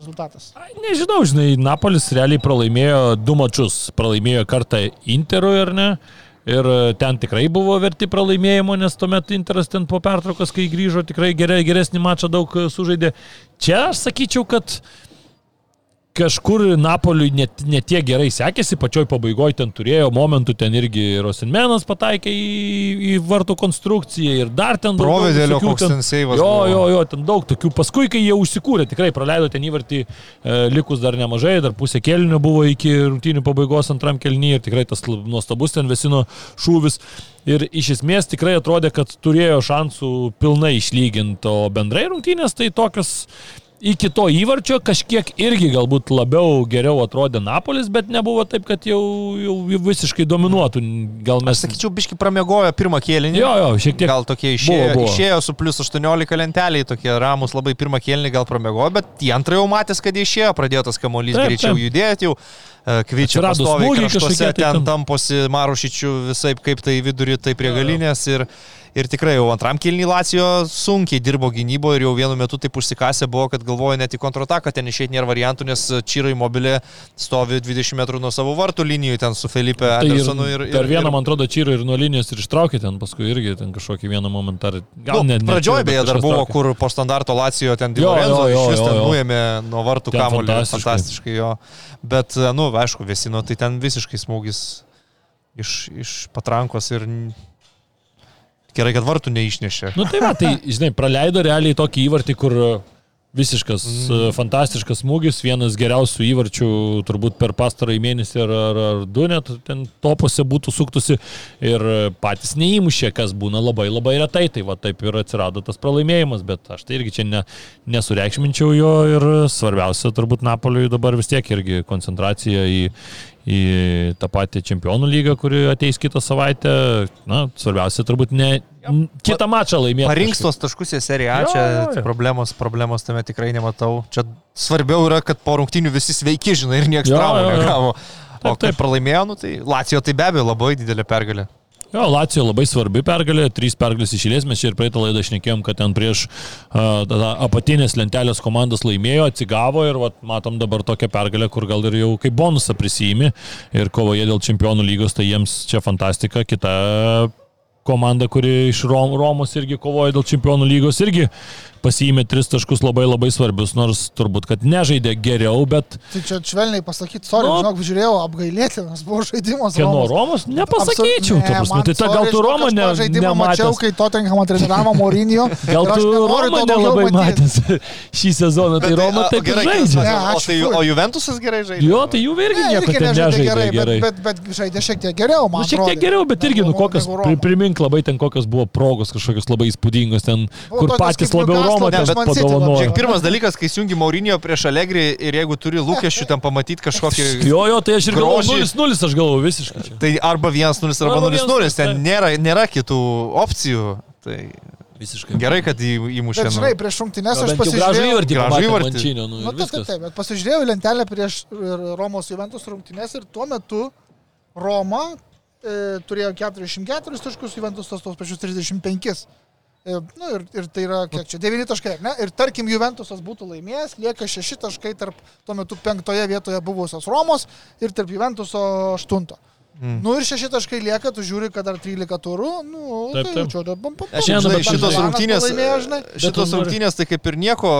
rezultatas. Nežinau, žinai, Napolis realiai pralaimėjo du mačius. Pralaimėjo kartą Interui, ar ne? Ir e, ten tikrai buvo verti pralaimėjimo, nes tuomet Interas ten po pertraukos, kai grįžo, tikrai gerai, geresnį mačą daug e, sužaidė. Čia aš sakyčiau, kad kažkur Napoliui net, net tiek gerai sekėsi, pačioj pabaigoje ten turėjo momentų, ten irgi Rosinmenas pataikė į, į vartų konstrukciją ir dar ten daug- Provedėlio koks ten seivas. Jo, jo, jo, ten daug tokių. Paskui, kai jie užsikūrė, tikrai praleido ten įvartį, e, likus dar nemažai, dar pusė kelnių buvo iki rungtynių pabaigos antram kelnyje ir tikrai tas nuostabus ten vesino šūvis. Ir iš esmės tikrai atrodė, kad turėjo šansų pilnai išlyginti, o bendrai rungtynės tai tokios iki to įvarčio kažkiek irgi galbūt labiau geriau atrodė Napolis, bet nebuvo taip, kad jau, jau visiškai dominuotų. Gal Aš mes... sakyčiau, biški pramiegojo pirmą kėlinį. Jo, jo, šiek tiek. Gal tokie išėjo, Buvo, buvo. išėjo su plus 18 lenteliai, tokie ramus labai pirmą kėlinį gal pramiegojo, bet į antrą jau matęs, kad išėjo, pradėjo tas kamuolys greičiau taip. judėti jau. e, Kvičia pastoviai kažkokie, tai ten tamposi Marušičių visai kaip tai vidurį, tai prie Jo, jo. galinės ir, Ir tikrai jau antram kilnį Lacijo sunkiai dirbo gynyboje ir jau vienu metu taip užsikasė buvo, kad galvoja net į kontrataką ten išėti nėra variantų, nes Čyrai mobilė stovi 20 metrų nuo savo vartų linijų ten su Felipe Tai ir, Andersonu. Ir, per vieną, ir, man atrodo, čyrą ir nuo linijos ir ištraukė ten, paskui irgi ten kažkokį vieną momentą. Gal Nu, net Pradžioje beje dar buvo, kur po standarto Lacijo ten jo, jo, iš vis ten nuėmė nuo vartų kamuolį. fantastiškai. Fantastiškai jo. Bet, nu, aišku, Vesino, tai ten visiškai smūgis iš, iš patrankos ir gerai, kad vartų neišnešė. Nu tai va, tai, žinai, praleido realiai tokį įvartį, kur visiškas mm. fantastiškas smūgis, vienas geriausių įvarčių turbūt per pastarąjį mėnesį ar, ar, ar du net ten topose būtų suktusi ir patys neįmušė, kas būna labai labai retai, tai va taip ir atsirado tas pralaimėjimas, bet aš tai irgi čia ne, nesureikšminčiau jo ir svarbiausia turbūt Napoliui dabar vis tiek irgi koncentracija į, į tą patį čempionų lygą, kuri ateis kitą savaitę. Na, svarbiausia turbūt ne kitą mačą laimėti. Parinks tos taškus į seriją, Jo, čia jo, jo. problemos, problemos tame tikrai nematau. Čia svarbiau yra, kad po rungtinių visi sveiki, žinai, ir niekas traumų negavo. O Taip, kai taip. pralaimėjo, nu, tai Lacijo tai be abejo labai didelė pergalė. Jo, Lacijo labai svarbi pergalė, trys pergalės išėlės, mes čia ir praeitą laidą šnekėjom, kad ten prieš uh, apatinės lentelės komandas laimėjo, atsigavo ir vat, matom dabar tokią pergalę, kur gal ir jau kaip bonusą prisijimi. Ir kovoje dėl čempionų lygos, tai jiems čia fantastika, kita komanda, kuri iš Rom, Romos irgi kovoja dėl čempionų lygos, irgi pasiėmė tris taškus labai labai svarbius, nors turbūt, kad nežaidė geriau, bet Tai čia švelniai pasakyti, sorry, Nu. žinok, žiūrėjau, apgailėtinas buvo žaidimas. kieno Romos. Romos nepasakyčiau, ta ne, prasme, man tai ta, gal tu Romą ne, žaidimą mačiau, nematęs. kai Tottenhamą treniravo Mourinho. Gal tu Romą nelabai matęs šį sezoną, tai Roma a, taip gerai, žaidžia. Ne, O, tai, o Juventusas gerai žaidžia. Jo, tai jų irgi Ne, nieko nežaidė gerai. Bet, bet, bet žaidė šiek tiek geriau, man. Nu, šiek tiek geriau, bet irgi, nu, negu- kokios, Roma. primink labai ten kokios buvo progos kažkokios labai įspūdingos ten, Buvo kur tokios patys labiau prieš ten padovanojo. Žiūrėk, pirmas dalykas, kai jungi Maurinio prieš Alegrį ir jeigu turi lūkesčių ten pamatyti kažkokį... Jo, jo, tai aš ir galvoju, Grožį. 0-0 aš galvoju visiškai. čia. Tai arba 1-0 arba Arba 0-0, ten 1:0, nėra, nėra kitų opcijų. Tai Visiškai. gerai, kad į- įmušė. Bet nu. žinai, prieš rungtynės Na, aš pasižiūrėjau. įvartį Gražų pamatė įvartį. Mančinio, nu, Nu, ir taip, taip, taip, bet pasižiūrėjau lentelę prieš ir Romos Juventus rungtynės ir tuo metu Roma e, turėjo 44 taškus, Juventus tos tos pačius 35. E, nu, ir, ir tai yra, kiek čia, 9 taškai, ne? Ir tarkim, Juventusas būtų laimėjęs, lieka 6 taškai tarp tuo metu penktoje vietoje buvusios Romos ir tarp Juventuso 8. Mm. Nu ir 6 taškai lieka, tu žiūri, kad dar 13 turų, nu, Taip, tai taip. jau čia, Aš Ne, nu, žinai, šitos rungtynės, Laimėjo, šitos rungtynės tai kaip ir nieko,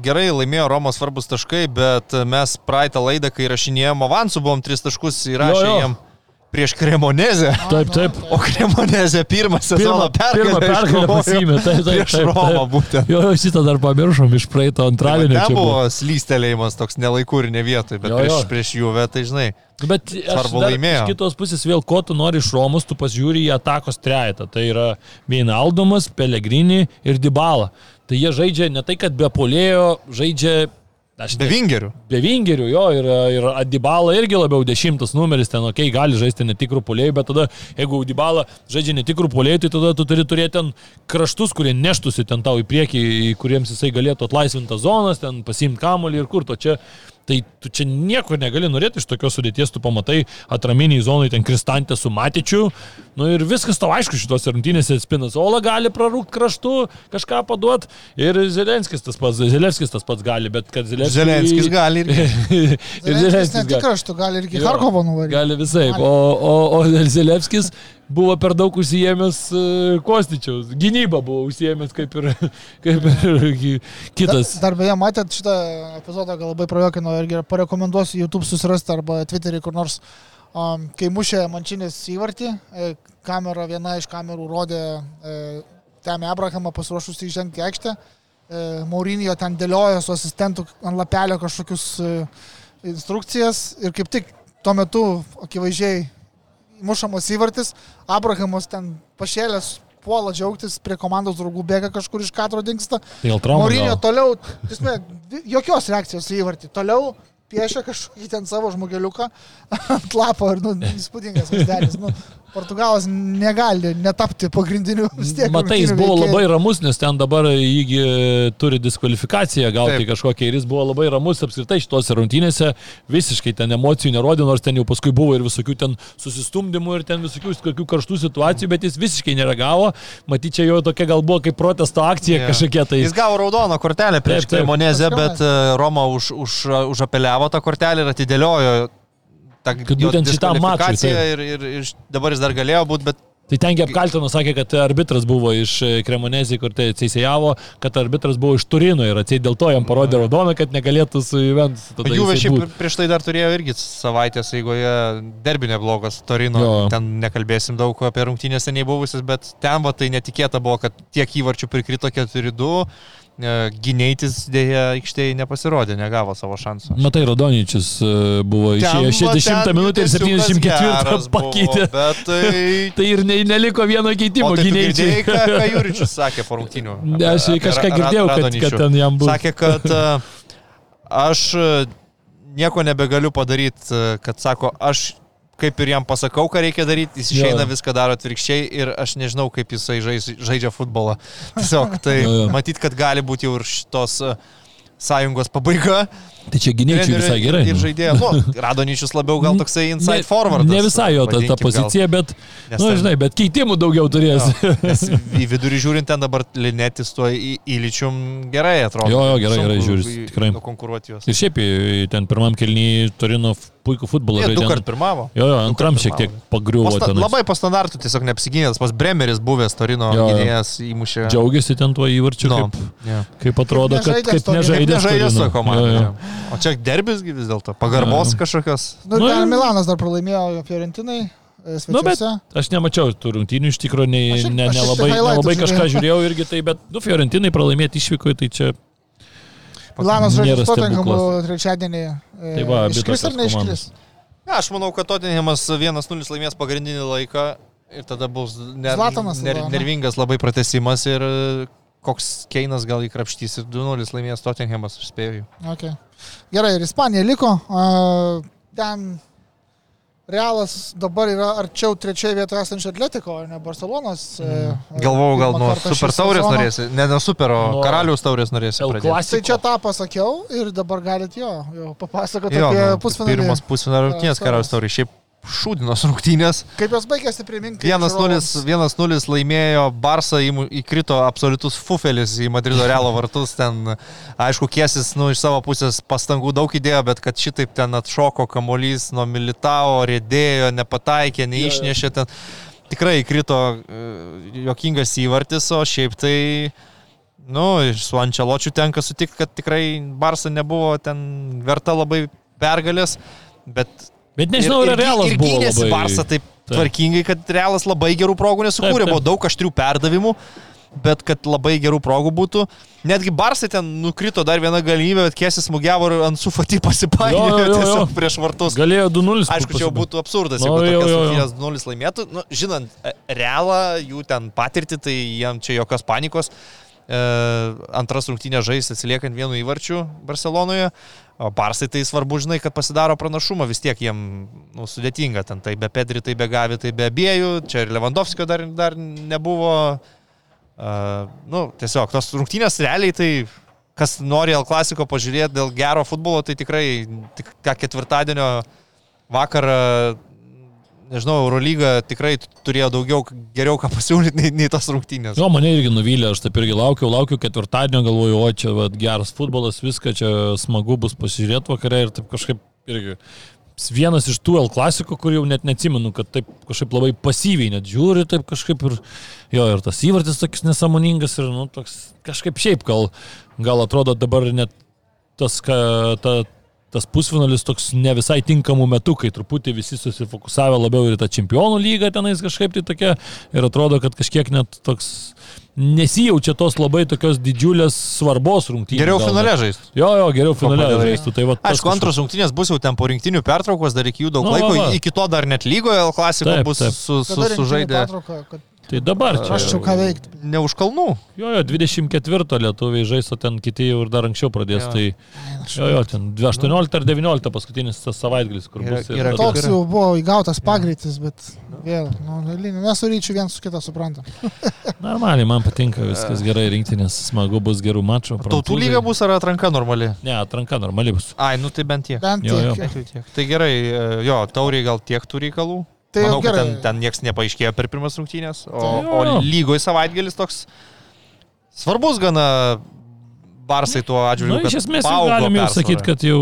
gerai laimėjo Romos svarbus taškai, bet mes praeitą laidą, kai rašinėjom avansų, buvom tris taškus įrašę Jo, jo. Prieš Kremonezę. Taip, taip. O Kremonezė pirmą sezoną Pirmą, pirmą pergalę pasiėmė. Taip, taip, Prieš Romą būtent. Jo, jo, šitą dar pamiršom iš praeito antradienio. Čia buvo slystelėjimas toks nelaikur ir ne vietoj, bet Jo, prieš, jo. prieš Juve, tai žinai. Nu, Bet aš Svarbu laimėjo. Iš kitos pusės vėl, ko tu nori iš Romos, tu pasižiūri į atakos trejetą. Tai yra Veinaldomas, Pelegrini ir Dybala. Tai jie žaidžia ne tai, kad be polėjo, žaidžia... Aš Be vingerių. Be vingerių, jo, ir, ir Adibala irgi labiau dešimtas numeris, ten, okei, okay, gali žaisti netikrų polėjų, bet tada, jeigu Adibala žaidžia netikrų polėjų, tai tada tu turi turėti ten kraštus, kurie neštųsi ten tau į priekį, kuriems jisai galėtų atlaisvinti zonas, ten pasimti kamolį ir kur to čia. Tai tu čia nieko negali norėti iš tokios sudėties, tu pamatai atraminiai zonai ten kristantę su Matičiu, nu ir viskas tau aišku šitos rungtynėse Spinazola gali prarūkti kraštu, kažką paduoti ir Zelenskis tas pats, Zelenskis tas pats gali, bet kad Zelenskis... Zelenskis gali irgi. ir Zelenskis ne Zelenskis tik gali. raštų, gali irgi Harkovo nuvaryti. Gali visai. O, o, o Zelevskis buvo per daug užsijėmęs uh, Kostičiaus. Gynyba buvo užsijėmęs kaip ir, kaip ir ki- kitas. Dar beje, matėt šitą epizodą, gal labai prajuokino irgi parekomenduosiu YouTube susirasti arba Twitter'į kur nors. Um, kai mušė Mančinis įvartį, e, kamera, viena iš kamerų rodė e, Temė Abrahamą pasiruošus įžengti į aikštę. E, Maurinio ten dėliojo su asistentu ant lapelio kažkokius e, instrukcijas ir kaip tik tuo metu akivaizdžiai mušamas įvartis, Abrahamas ten pašėlęs puola džiaugtis, prie komandos draugų bėga kažkur iš kadro dinksta. Gal? toliau, tisme, jokios reakcijos į įvartį, toliau piešia kažkokį ten savo žmogeliuką ant lapo ir, nu, įspūdingas vaizdelis. Nu, Portugalas negali netapti pagrindiniu vis tiek. Matai, jis buvo veikėju. labai ramus, nes ten dabar įgi turi diskvalifikaciją gauti Taip. kažkokią ir jis buvo labai ramus apskritai šitose rungtynėse, visiškai ten emocijų nerodė, nors ten jau paskui buvo ir visokių ten susistumdymų ir ten visokių tokių karštų situacijų, bet jis visiškai nereagavo. Matyt, čia jo tokia gal buvo kaip protesto akcija Jo. kažkokia tai. Jis gavo raudoną kortelę prieš Pas bet e, Roma už, už, užapeliavo tą kortelę ir atidėliojo tą Kad būtent šitam mačui, taip. Ir, ir, ir dabar jis dar galėjo būti, bet Tai tengi apkaltino, sakė, kad arbitras buvo iš Kremonezį, kur tai teisėjavo, kad arbitras buvo iš Turino ir atsiai dėl to jam parodė raudoną, kad negalėtų su Juventus. šiaip būt. prieš tai dar turėjo irgi savaitės eigoje derbinė blogas Torino. Jo. Ten nekalbėsim daug apie rungtynės seniai buvusias, bet ten va tai netikėta buvo, kad tiek įvarčių prikrito 4-2. E, Gyneitis dėja aikštėje nepasirodė, negavo savo šansų. Matai, Radonyčius e, buvo išėjęs 60 minutę ir 74 pakeitė. Bet tai... Tai ir ne, neliko vieno keitimo tai gynėjai. ką, ką Jūričius sakė po rungtynių? Ne, aš kažką girdėjau, kad, kad ten jam buvo. Sakė, kad e, aš nieko nebegaliu padaryti, kad sako, aš kaip ir jam pasakau, ką reikia daryti, jis Jo. išeina viską daro atvirkščiai ir aš nežinau, kaip jisai žais, žaidžia futbolą. Tiesiog tai Jo, jo. matyt, kad gali būti jau ir šitos e, sąjungos pabaiga. Tai čia gynėjai visai gerai. Ir nu. žaidėjo, nu, Radonyčius labiau gal toksai inside Ne- forward. Ne visai jo ta, ta pozicija, bet, Nes na, nu, žinai, bet keitimų daugiau turės. Jo, į vidurį žiūrint, ten dabar Linetis tuo įlyčium gerai atrodo. Jo, jo, gerai, gerai į- tikrai. Nukonkuruoti juos. Ir šiaip ten pirmam kelnyje Torino puikų futbolą Jie du žaidė. kart pirmavo. Jo, jo, antram šiek tiek pagriuvo Po sta- ten. Labai po standartų tiesiog neapsigynęs, pas Bremeris buvęs Torino gynėjas įmušė. Džiaugiasi ten tuo įvarčiu, No, kaip, jo. kaip atrodo, kad nežaidęs kaip Torino. nežaidė. Kaip nežaidė su komanda. O čia derbisgi vis dėlto. Pagarbos jo. kažkokios. Nu, Nu, Milanas dar pralaimėjo Fiorentinai. e, Nu, bet Svečiuose. aš nemačiau tų rungtynių iš tikrųjų, ir- ne, nelabai, highlightus nelabai kažką žiūrėjau. irgi tai, bet, nu, Fiorentinai pralaimėti išvykoje, tai čia Milanas žaidžia stebuklas. trečiadienį. e, Tai va, abi Iškris ar neiškris? Ne, aš manau, kad Tottenhamas 1-0 laimės pagrindinį laiką ir tada bus ner, Zlatanas ner, nervingas labai pratesimas ir e, koks Keinas gal įkrapštys ir 2-0 laimės Tottenhamas, aš spėju. Okay. Gerai, ir Ispanija liko. a, Ten Realas dabar yra arčiau trečioje vietoje esančio Atletiko, o ne Barcelonos. e, Galvojau, gal nuo super taurės norėsi, ne nuo super, o Nuo karaliaus taurės norėsi. Tai čia tą pasakiau ir dabar galit jo, jo papasakoti apie nu, pusfinalį. pirmas pusfinalio rungtynės karaliaus taurės. Šiaip šūdinos rungtynės. Kaip jos baigėsi priminti? 1-0 1-0 laimėjo Barsa, įmu- įkrito absoliutus fufelis į Madrido Realo vartus. Ten, aišku, kiesis nu, iš savo pusės pastangų daug įdėjo, bet kad šitaip ten atšoko kamolys nuo Militao, rėdėjo, nepataikė, neišnešė ten. Tikrai įkrito e, jokingas įvartis, o šiaip tai... Nu, su Ančeločiu tenka sutikti, kad tikrai Barsa nebuvo ten verta labai pergalės, bet Bet nežinau, ar realas ir buvo gynėsi labai. Barsa taip Taip. tvarkingai, kad realas labai gerų progų nesukūrė, Taip, taip. buvo daug aštrių perdavimų, bet kad labai gerų progų būtų. Netgi Barsai ten nukrito dar vieną galimybę, bet Kiesis smūgiavo ir ant sufatį Jo, pasipainiojo jo, jo, tiesiog prieš vartus. Galėjo 2-0. Aišku, čia jau būtų absurdas, Nu, jeigu rungtynės 2-0 laimėtų. Nu, žinant, e, realą, jų ten patirtį, tai jam čia jokios panikos. E, antras rungtynės žais atsiliekant vienu įvarčiu Barcelonoje. O Barsai tai svarbu, žinai, kad pasidaro pranašumą, vis tiek jiem nu, sudėtinga. Ten tai be Pedri, tai be Gavi, tai be abiejų. Čia ir Lewandowskio dar, dar nebuvo. Uh, nu, tiesiog tos rungtynės realiai tai, kas nori L klasiko pažiūrėti dėl gero futbolo, tai tikrai tik ką ketvirtadienio vakarą, nežinau, Eurolyga tikrai turėjo daugiau, geriau ką pasiūlyti nei, nei tos rungtynės. Jo, mane irgi nuvylė, aš taip irgi laukiau, laukiau ketvirtadienio, galvoju, o čia vat, geras futbolas, viską čia smagu bus pasižiūrėti vakare ir taip kažkaip irgi. Vienas iš tų L klasikų, kur jau net neatsimenu, kad taip kažkaip labai pasyviai net žiūri, taip kažkaip ir jo, ir tas įvartis toks nesąmoningas ir, nu, toks kažkaip šiaip gal, gal atrodo dabar net tas, ka, ta, tas pusfinalis toks ne visai tinkamų metų, kai truputį visi susifokusavę labiau ir į tą čempionų lygą tenais kažkaip tai tokia ir atrodo, kad kažkiek net toks nesijaučia tos labai tokios didžiulės svarbos rungtynės. Geriau finale žaisti. Jo, jo, geriau finale žaistų. Tai va, tas Aišku, antros rungtynės bus jau ten po rinktinių pertraukos, dar iki jų daug Nu, laiko, va, va. iki to dar net lygoje L klasiko bus taip. su, su, sužaidę. Kad Tai dabar čia. Aš čia ką veikti. Ne už kalnų. Jo, jo, 24 lietuviai žais, o ten kiti jau ir dar anksčiau pradės. Jo. Tai jo, jo, ten 18 ar 19 paskutinis tas savaitgalis, kur Yra- bus. ir yra Toks jau buvo įgautas pagreitis, bet vėl, nu, mes su ryčiu vienas su kitą suprantam. Normaliai, man patinka, viskas gerai rinktinės, smagu bus gerų mačų. Tautų lyga bus ar atranka normali? Ne, atranka normaliai bus. Ai, nu tai bent tiek. Bent Jo, jo. tiek. Tiek, tiek. Tai gerai, e, jo, tauriai gal tiek tų reikalų. Tai Manau, kad gerai. ten, ten niekas nepaaiškėjo per pirmas rungtynės, o, Tai o jo. lygoje savaitgalis toks svarbus gana Barsai tuo Na, atžvilgiu. nu, iš kad esmės jau paaugo galim jau sakyti, kad jau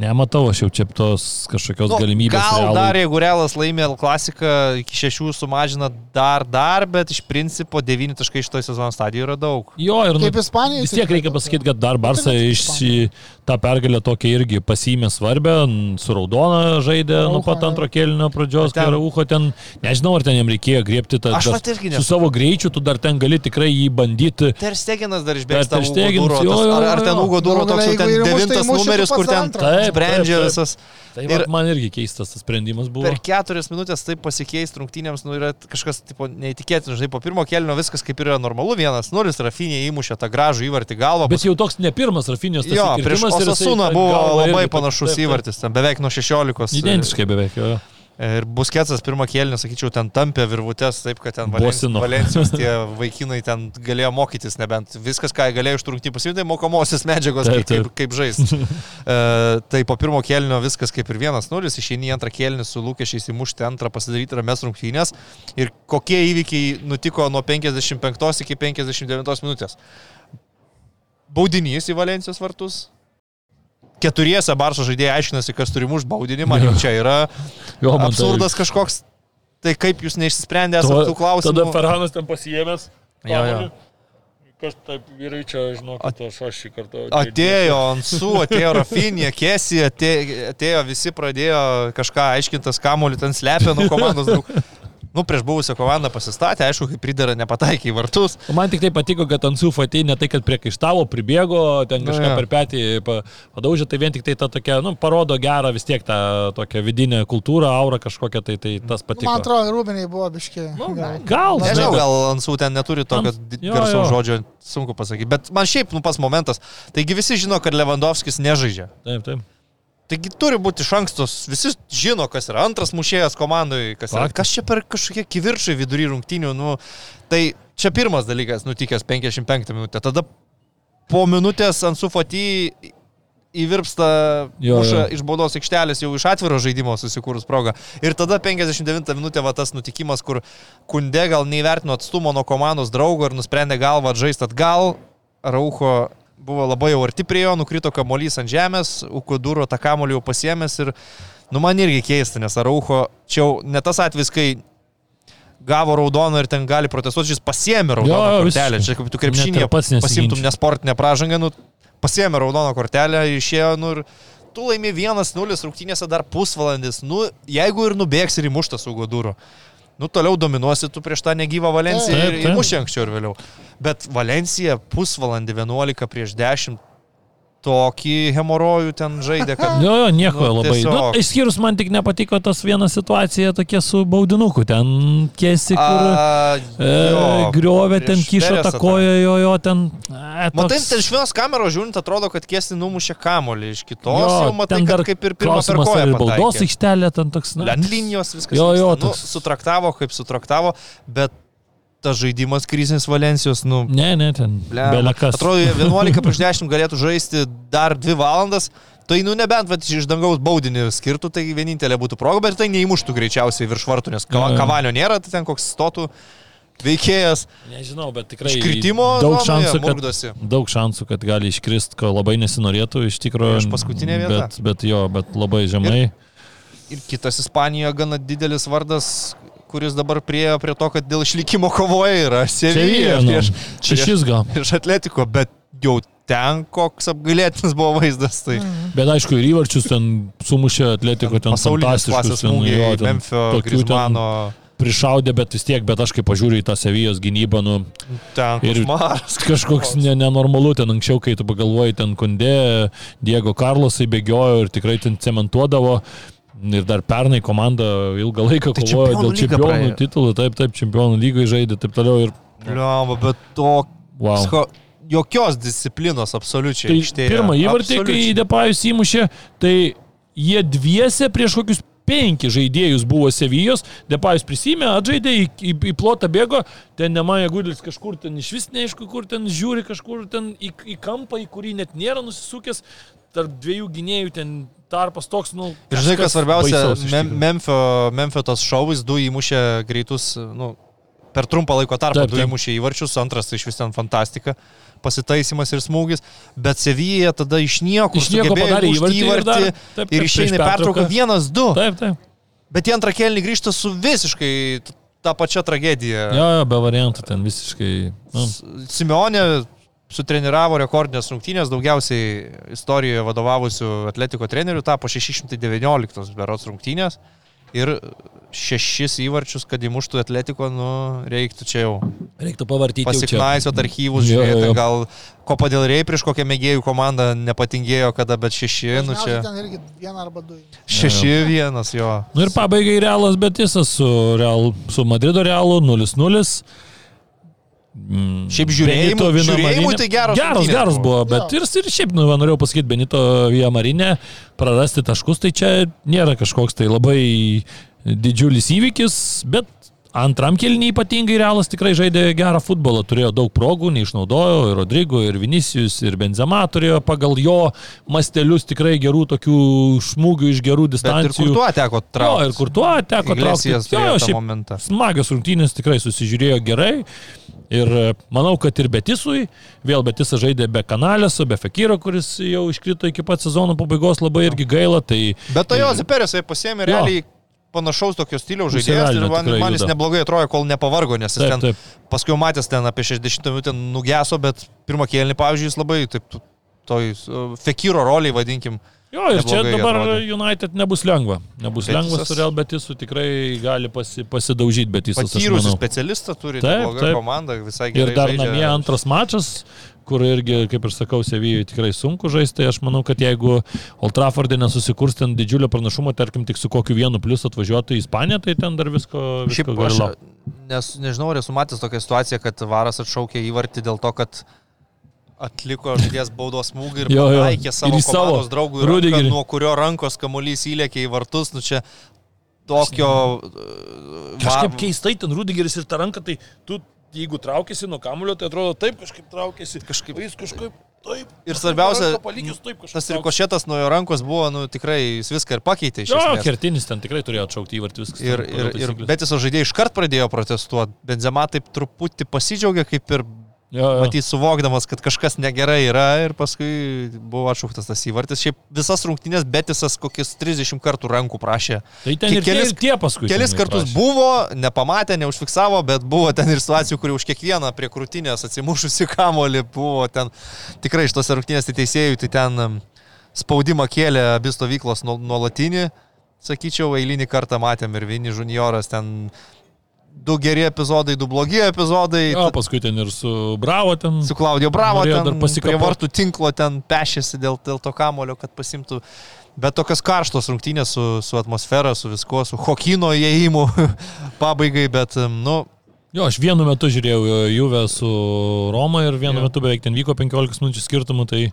nematau aš jau čia tos kažkokios Nu, galimybės. Gal Realui. dar, jeigu Realas laimė L klasiką, iki šešių sumažina dar, dar, bet iš principo 9 taškai iš to sezono stadijoje yra daug. Jo, ir nu, Kaip Ispanijai. vis tiek reikia pasakyti, kad dar Barsa Tai iš tą pergalę tokia irgi pasiėmė svarbę, su Raudona žaidė nuo pat antro kelnio pradžios, kai Ten- Raucho ten, nežinau, ar ten jam reikėjo griebti tą Aš vat irgi su nesu. savo greičiu, tu dar ten gali tikrai jį bandyti. Tersteginas dar išbėgs Ter tą Stegenas, Ugo Duro, jo, jo, ar, ar ten. Ugo Duro toks jau ten devintas numeris, kur ten sprendžia visas. Tai Ir- man irgi keistas tas sprendimas buvo. Per keturias minutės taip pasikeis rungtynėms, nu yra kažkas tipo, neįtikėtina, žinai, po pirmo kelnio viskas kaip ir yra normalu, vienas nulis, Rafinė įmušė tą gražų įvartį galvą. Bet jau toks ne pirmas Rafinijos tas Jo, jisai Osasūną tą buvo labai irgi panašus taip, taip. įvartis, ten beveik nuo 16. Identiškai beveik, jo. Ir Busketsas pirmą kėlinį, sakyčiau, ten tampė virvutės, taip kad ten Bosino. Valencijos tie vaikinai ten galėjo mokytis, nebent viskas, ką galėjo iš turrungtynį pasimti, mokomosios medžiagos, Taip, kaip, kaip, taip. kaip žaisti. e, tai po pirmo kėlinio viskas kaip ir vienas nulis, išeini į antrą kėlinį su lūkesčiais įmušti antrą, pasidaryti rames rungtynės. Ir kokie įvykiai nutiko nuo 55 iki 59 minutės. Baudinys į Valencijos vartus. Keturiese Barso žaidėjai aiškinasi, kas turi mušti baudinį, man jau čia yra jo tai- absurdas kažkoks. Tai kaip jūs neišsisprendė esate tų klausimų? Tada Ferhanas ten pasiėmęs. Jo, jo. Kas taip vyrai čia, žinokit, aš aš šį kartą. Atėjo Ansu, atėjo Rafinė, Kesi, atėjo, atėjo visi pradėjo kažką aiškintas kamuolį, ten slepia nuo komandos draugų. Nu, prieš buvusią komandą pasistatė, aišku, kaip pridara nepataikė į vartus. Man tik tai patiko, kad Ansu Fatė ne tai, kad priekaištavo, pribėgo, ten Nu, kažką jo. per petį pa- padaužė, tai vien tik tai ta tokia, nu, parodo gerą vis tiek tą tokią vidinę kultūrą, aurą kažkokią, tai, tai tas patiko. Man atrodo, rūbiniai buvo biški. Nu, gal. gal, Nežinau, gal Ansu ten neturi tokio garsaus žodžio, sunku pasakyti. Bet man šiaip, nu, pas momentas. Taigi visi žino, kad Lewandowskis nežaidžia. Taip, taip. Taigi turi būti iš ankstos, visi žino, kas yra antras mušėjas komandai, kas, yra, kas čia per kažkokie kiviršai vidury rungtinių. Nu, tai čia pirmas dalykas nutikęs 55 minutę. Tada po minutės ant sufatį įvirpsta muša iš baudos aikštelės jau iš atviro žaidimo susikūrus progą. Ir tada 59 minutė va tas nutikimas, kur kundė gal neįvertino atstumo nuo komandos draugo ir nusprendė galvą atžaisti atgal. Raucho buvo labai jau arti prie jo, nukrito kamuolys ant žemės, Ukuduro tą kamuolį jau pasiemęs ir, nu man irgi keista, nes Raucho čia jau ne tas atvejis, kai gavo raudoną ir ten gali protestuoti, jis pasiemė raudoną Jo, kortelę. Čia kaip tu krepšinėje pasimtum nesportinę pražangą, nu, pasiemė raudoną kortelę, išėjo, nu ir tu laimi 1-0 rungtynėse dar pusvalandis, nu, jeigu ir nubėgs ir įmuštas su Godūru. Nu, toliau dominuosi tu prieš tą negyvą Valenciją Taip, ir taip. įmušė anksčiau ir vėliau. Bet Valencija pusvalandį 11 prieš 10 tokį hemorojų ten žaidė, kad... Jo, jo, nieko Nu, labai. Nu, tiesiog. išskyrus man tik nepatiko tas viena situacija tokia su baudinuku. Ten kesi, kur A, e, jo, griovė, ten kišo tą koją, jo, jo, ten... E, Matai, toks- ten iš vienos kameros žiūrint, atrodo, kad Kesi numušė kamolį, iš kitos Jo, jau matai, kad kaip ir pirmą per koją baudos aikštelė, ten toks... na, Ant linijos viskas. Jo, jo, nu, toks- sutraktavo, kaip sutraktavo, bet tas žaidimas krizinis Valencijos, nu, Ne, ne, ten. Belekas. Atrodo, jie 11 prieš 10 galėtų žaisti dar 2 valandas. Tai, nu, nebent vat, iš dangaus baudinį skirtų, tai vienintelė būtų proga, bet tai neįmuštų greičiausiai virš vartų, nes kava, kavalio nėra, tai ten koks stotų veikėjas. Nežinau, bet tikrai Iškritimo daug zonoje šansų, kad, murkdosi. daug šansų, kad gali iškrist, ko labai nesinorėtų iš tikrųjų. Prieš paskutinę vietą. Bet, bet jo, bet labai žemai. Ir kitas Ispanijoje gana didelis vardas, kuris dabar priejo prie to, kad dėl išlikimo kovoja yra Sevilla nu, prieš, šešis gal. prieš Atletiko, bet jau ten koks apgailėtinas buvo vaizdas. Tai Bet aišku, ir įvarčius ten sumušė atletiko, ten ten, smūgiai, Memphio, Grismano, Prišaudė, bet vis tiek, bet aš kai pažiūriu į tą Sevijos gynybą, nu, ten Ir košmaras. kažkoks ne, nenormalu ten anksčiau, kai tu pagalvoji, ten Kundė, Diego Karlosai bėgiojo ir tikrai ten cementuodavo. Ir dar pernai komanda ilgą laiką Tai kovojo dėl čempionų titulų, taip, taip, čempionų lygai žaidė, taip toliau. Ir, Liuoma, bet to wow. Sko, jokios disciplinos absoliučiai. Tai aikštėje. pirmą įvartį, kai. Depajus įmušė, tai jie dviese prieš kokius penki žaidėjus buvo Sevijos, Depajus prisimė, atžaidė, į, į, į plotą bėgo, ten Nemaja Gudlis kažkur ten iš vis neaišku, kur ten žiūri, kažkur ten į, į kampą, į kurį net nėra nusisukęs, tarp dviejų gynėjų ten tarpas toks, nu... Ir žinai, kas svarbiausia, Mem. Memphio, Memphio tas šovais du įmušė greitus, nu, per trumpą laiko tarpą du įmušė įvarčius, antras tai iš vis ten fantastika, pasitaisimas ir smūgis, bet Sevija tada iš niekur Iš nieko padarė įmušti įvartį ir dar- taip, taip, ir išeina vienas, du. Taip, taip. Bet į antrą kelnį grįžta su visiškai tą pačią tragediją. Jo, jo, be variantų ten visiškai. Nu, Simeonė sutreniravo rekordinės rungtynės, daugiausiai istorijoje vadovavusių atletiko trenerių, tapo 619 berots rungtynės. Ir šešis įvarčius, kad įmuštų atletiko, nu, reiktų čia jau reiktų pavartyti. pasiknaisot archyvus, Jo, jo, žiūrėti, jo. gal ko padėl rei prieš kokią mėgėjų komandą nepatingėjo kada, bet šeši, nu čia. Ten irgi vieną arba du. Šeši vienas jo. Nu ir pabaigai Realas Betisas su, Real, su Madrido Realu 0-0. Mm, Šiaip žiūrėjimui- žiūrėjimui tai geros Geras, rungtynės geras buvo. bet ir, ir šiaip, nu, va, norėjau pasakyti, Benito Via Marinė prarasti taškus, tai čia nėra kažkoks tai labai didžiulis įvykis, bet antram kelniui ypatingai Realas tikrai žaidė gerą futbolą, turėjo daug progų, neišnaudojo, ir Rodrygo, ir Vinicius, ir Benzema turėjo pagal jo mastelius tikrai gerų tokių šmūgių iš gerų Bet ir distancijų. kur tuo teko Jo, traukti. ir kur tuo teko traukti. Jo, jo, šiaip. Smagios rungtynės tikrai susižiūrėjo gerai. Ir e, manau, kad ir Betisui, vėl Betisas žaidė be Kanalėso, be Fekiro, kuris jau iškrito iki pat sezono pabaigos, labai irgi gaila. Tai Bet to Jose Peresai pasėmė Jo. realiai panašaus tokio stiliaus žaidėjas ir man, man jis neblogai atrodo, kol nepavargo, nes jis taip, ten taip. paskui matęs ten apie 60 minutę nugeso, bet pirmą kėlinį, pavyzdžiui, jis labai taip, toj Fekiro roliai, vadinkim. Jo, ir čia dabar atrodė. United nebus lengva. Nebus Betisas- lengva su Real Betisu, tikrai gali pasi, pasidaužyti Betisas. Patyrusi specialistą turi, Taip, taip. komanda, visai gerai. Ir dar žaidžia. namie antras mačas, kur irgi, kaip ir sakau, Sevijoje tikrai sunku žaisti. Tai aš manau, kad jeigu Old Trafford'e nesusikurs ten didžiulio pranašumo, tarkim, tik su kokiu vienu plius atvažiuotų į Ispaniją, tai ten dar visko, Šiaip visko gali aš nes, nežinau, ar esu matęs tokią situaciją, kad Varas atšaukė įvartį dėl to, kad atliko žaidėjas baudos smūgį ir Jo, jo. pataikė savo, Ir savo draugų, ranką, nuo kurio rankos kamuolys įlėkė į vartus. Nu čia tokio... Kažkaip keistai ten Rudigeris ir ta ranka, tai tu, jeigu traukiasi nuo kamulio, tai atrodo taip kažkaip traukiasi. Kažkaip- jis kažkaip taip. Ir svarbiausia, palikęs taip Tas rikošėtas nuo jo rankos buvo, nu, tikrai jis viską ir pakeitė Jo, esmės. kertinis ten tikrai turėjo atšaukti įvartį viskas. Ir, ir, ir. Betiso žaidėjai iškart pradėjo protestuoti. Benzema taip truputį pasidžiaugė, kaip ir Matyt, suvokdamas, kad kažkas negerai yra ir paskui buvo atšauktas tas įvartis. Šiaip visas rungtynės Betisas kokius 30 kartų rankų prašė. Tai ten ir, kelis- tie paskui. Kelis kartus prašė. buvo, nepamatė, neužfiksavo, bet buvo ten ir situacijų, kur už kiekvieną prie krūtinės atsimušusi kamolį buvo ten. Tikrai iš tos rungtynės tai teisėjų, tai ten em, spaudimą kėlė abi stovyklos nuo- nuolatinį. Sakyčiau, eilinį kartą matėm ir Vini junioras ten du geri epizodai, du blogi epizodai. Jo, paskui ten ir su Bravo ten. Su Klaudijo Bravo ten prie vartų tinklo ten pešėsi dėl, dėl to kamulio, kad pasimtų. Bet tokios karštos rungtynės su, su atmosfera, su viskuo, su Hokino įėjimu pabaigai, bet, nu, Jo, aš vienu metu žiūrėjau e, Juve su Roma ir vienu Jo. metu beveik ten vyko 15 minučių skirtumų, tai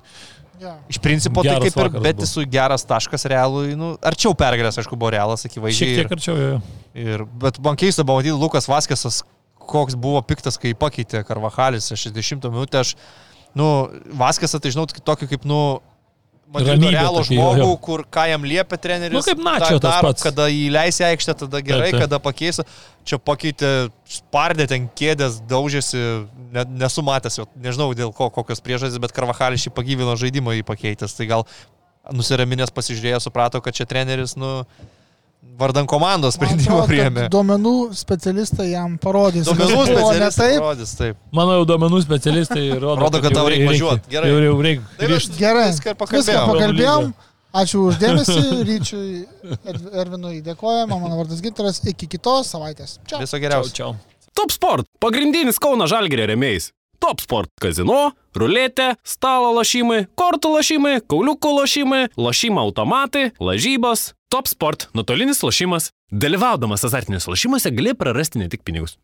Ja. iš principo Geras tai kaip ir Betisų geras taškas realui, nu, arčiau pergalės, aišku, buvo realas, šiek akivaizdžiai. tiek arčiau jo. Ir, bet man keista buvo matyti Lukas Vaskesas, koks buvo piktas, kai pakeitė Karvahalis 60 minutę. Aš, nu, Vaskesą tai žinau tokį kaip, nu, Madrido realų žmogų, jo. kur ką jam liepia treneris. Nu, kaip Načio tas daro. Kada įleisi aikštę, tada gerai, taip. kada pakeis. Čia pakeitė, spardė ten kėdės, daužėsi, ne, nesu matęs, jo, nežinau dėl ko, kokios priežastys, bet Karvahalis šį pagyvino žaidimą į pakeitęs. Tai gal nusiraminęs pasižiūrėjo, suprato, kad čia treneris, nu, vardan komandos Man sprendimą kad priėmė. Duomenų specialistai jam parodys. Duomenų specialistas taip. parodys, taip. Mano jau duomenų specialistai rodo, Rodo, kad jau tau reikia reikia- važiuot. Gerai. Jau, jau reikia Tai vat Gerai. Viską ir Viską pakalbėjom. pakalbėjom. Ačiū uždėmesį. Ryčiui Ervinui dėkojame. Mano vardas Ginteras. Iki kitos savaitės. Čia. Viso geriausio. Top Sport - pagrindinis Kauno Žalgėrė remėjais. Top Sport kazino, ruletė, stalo lošimai, kortų lošimai, kauliukų lošimai, lošimo automatai, lažybos. Top Sport - nuotolinis lošimas. Dalyvaudamas azartiniuose lošimuose gali prarasti ne tik pinigus.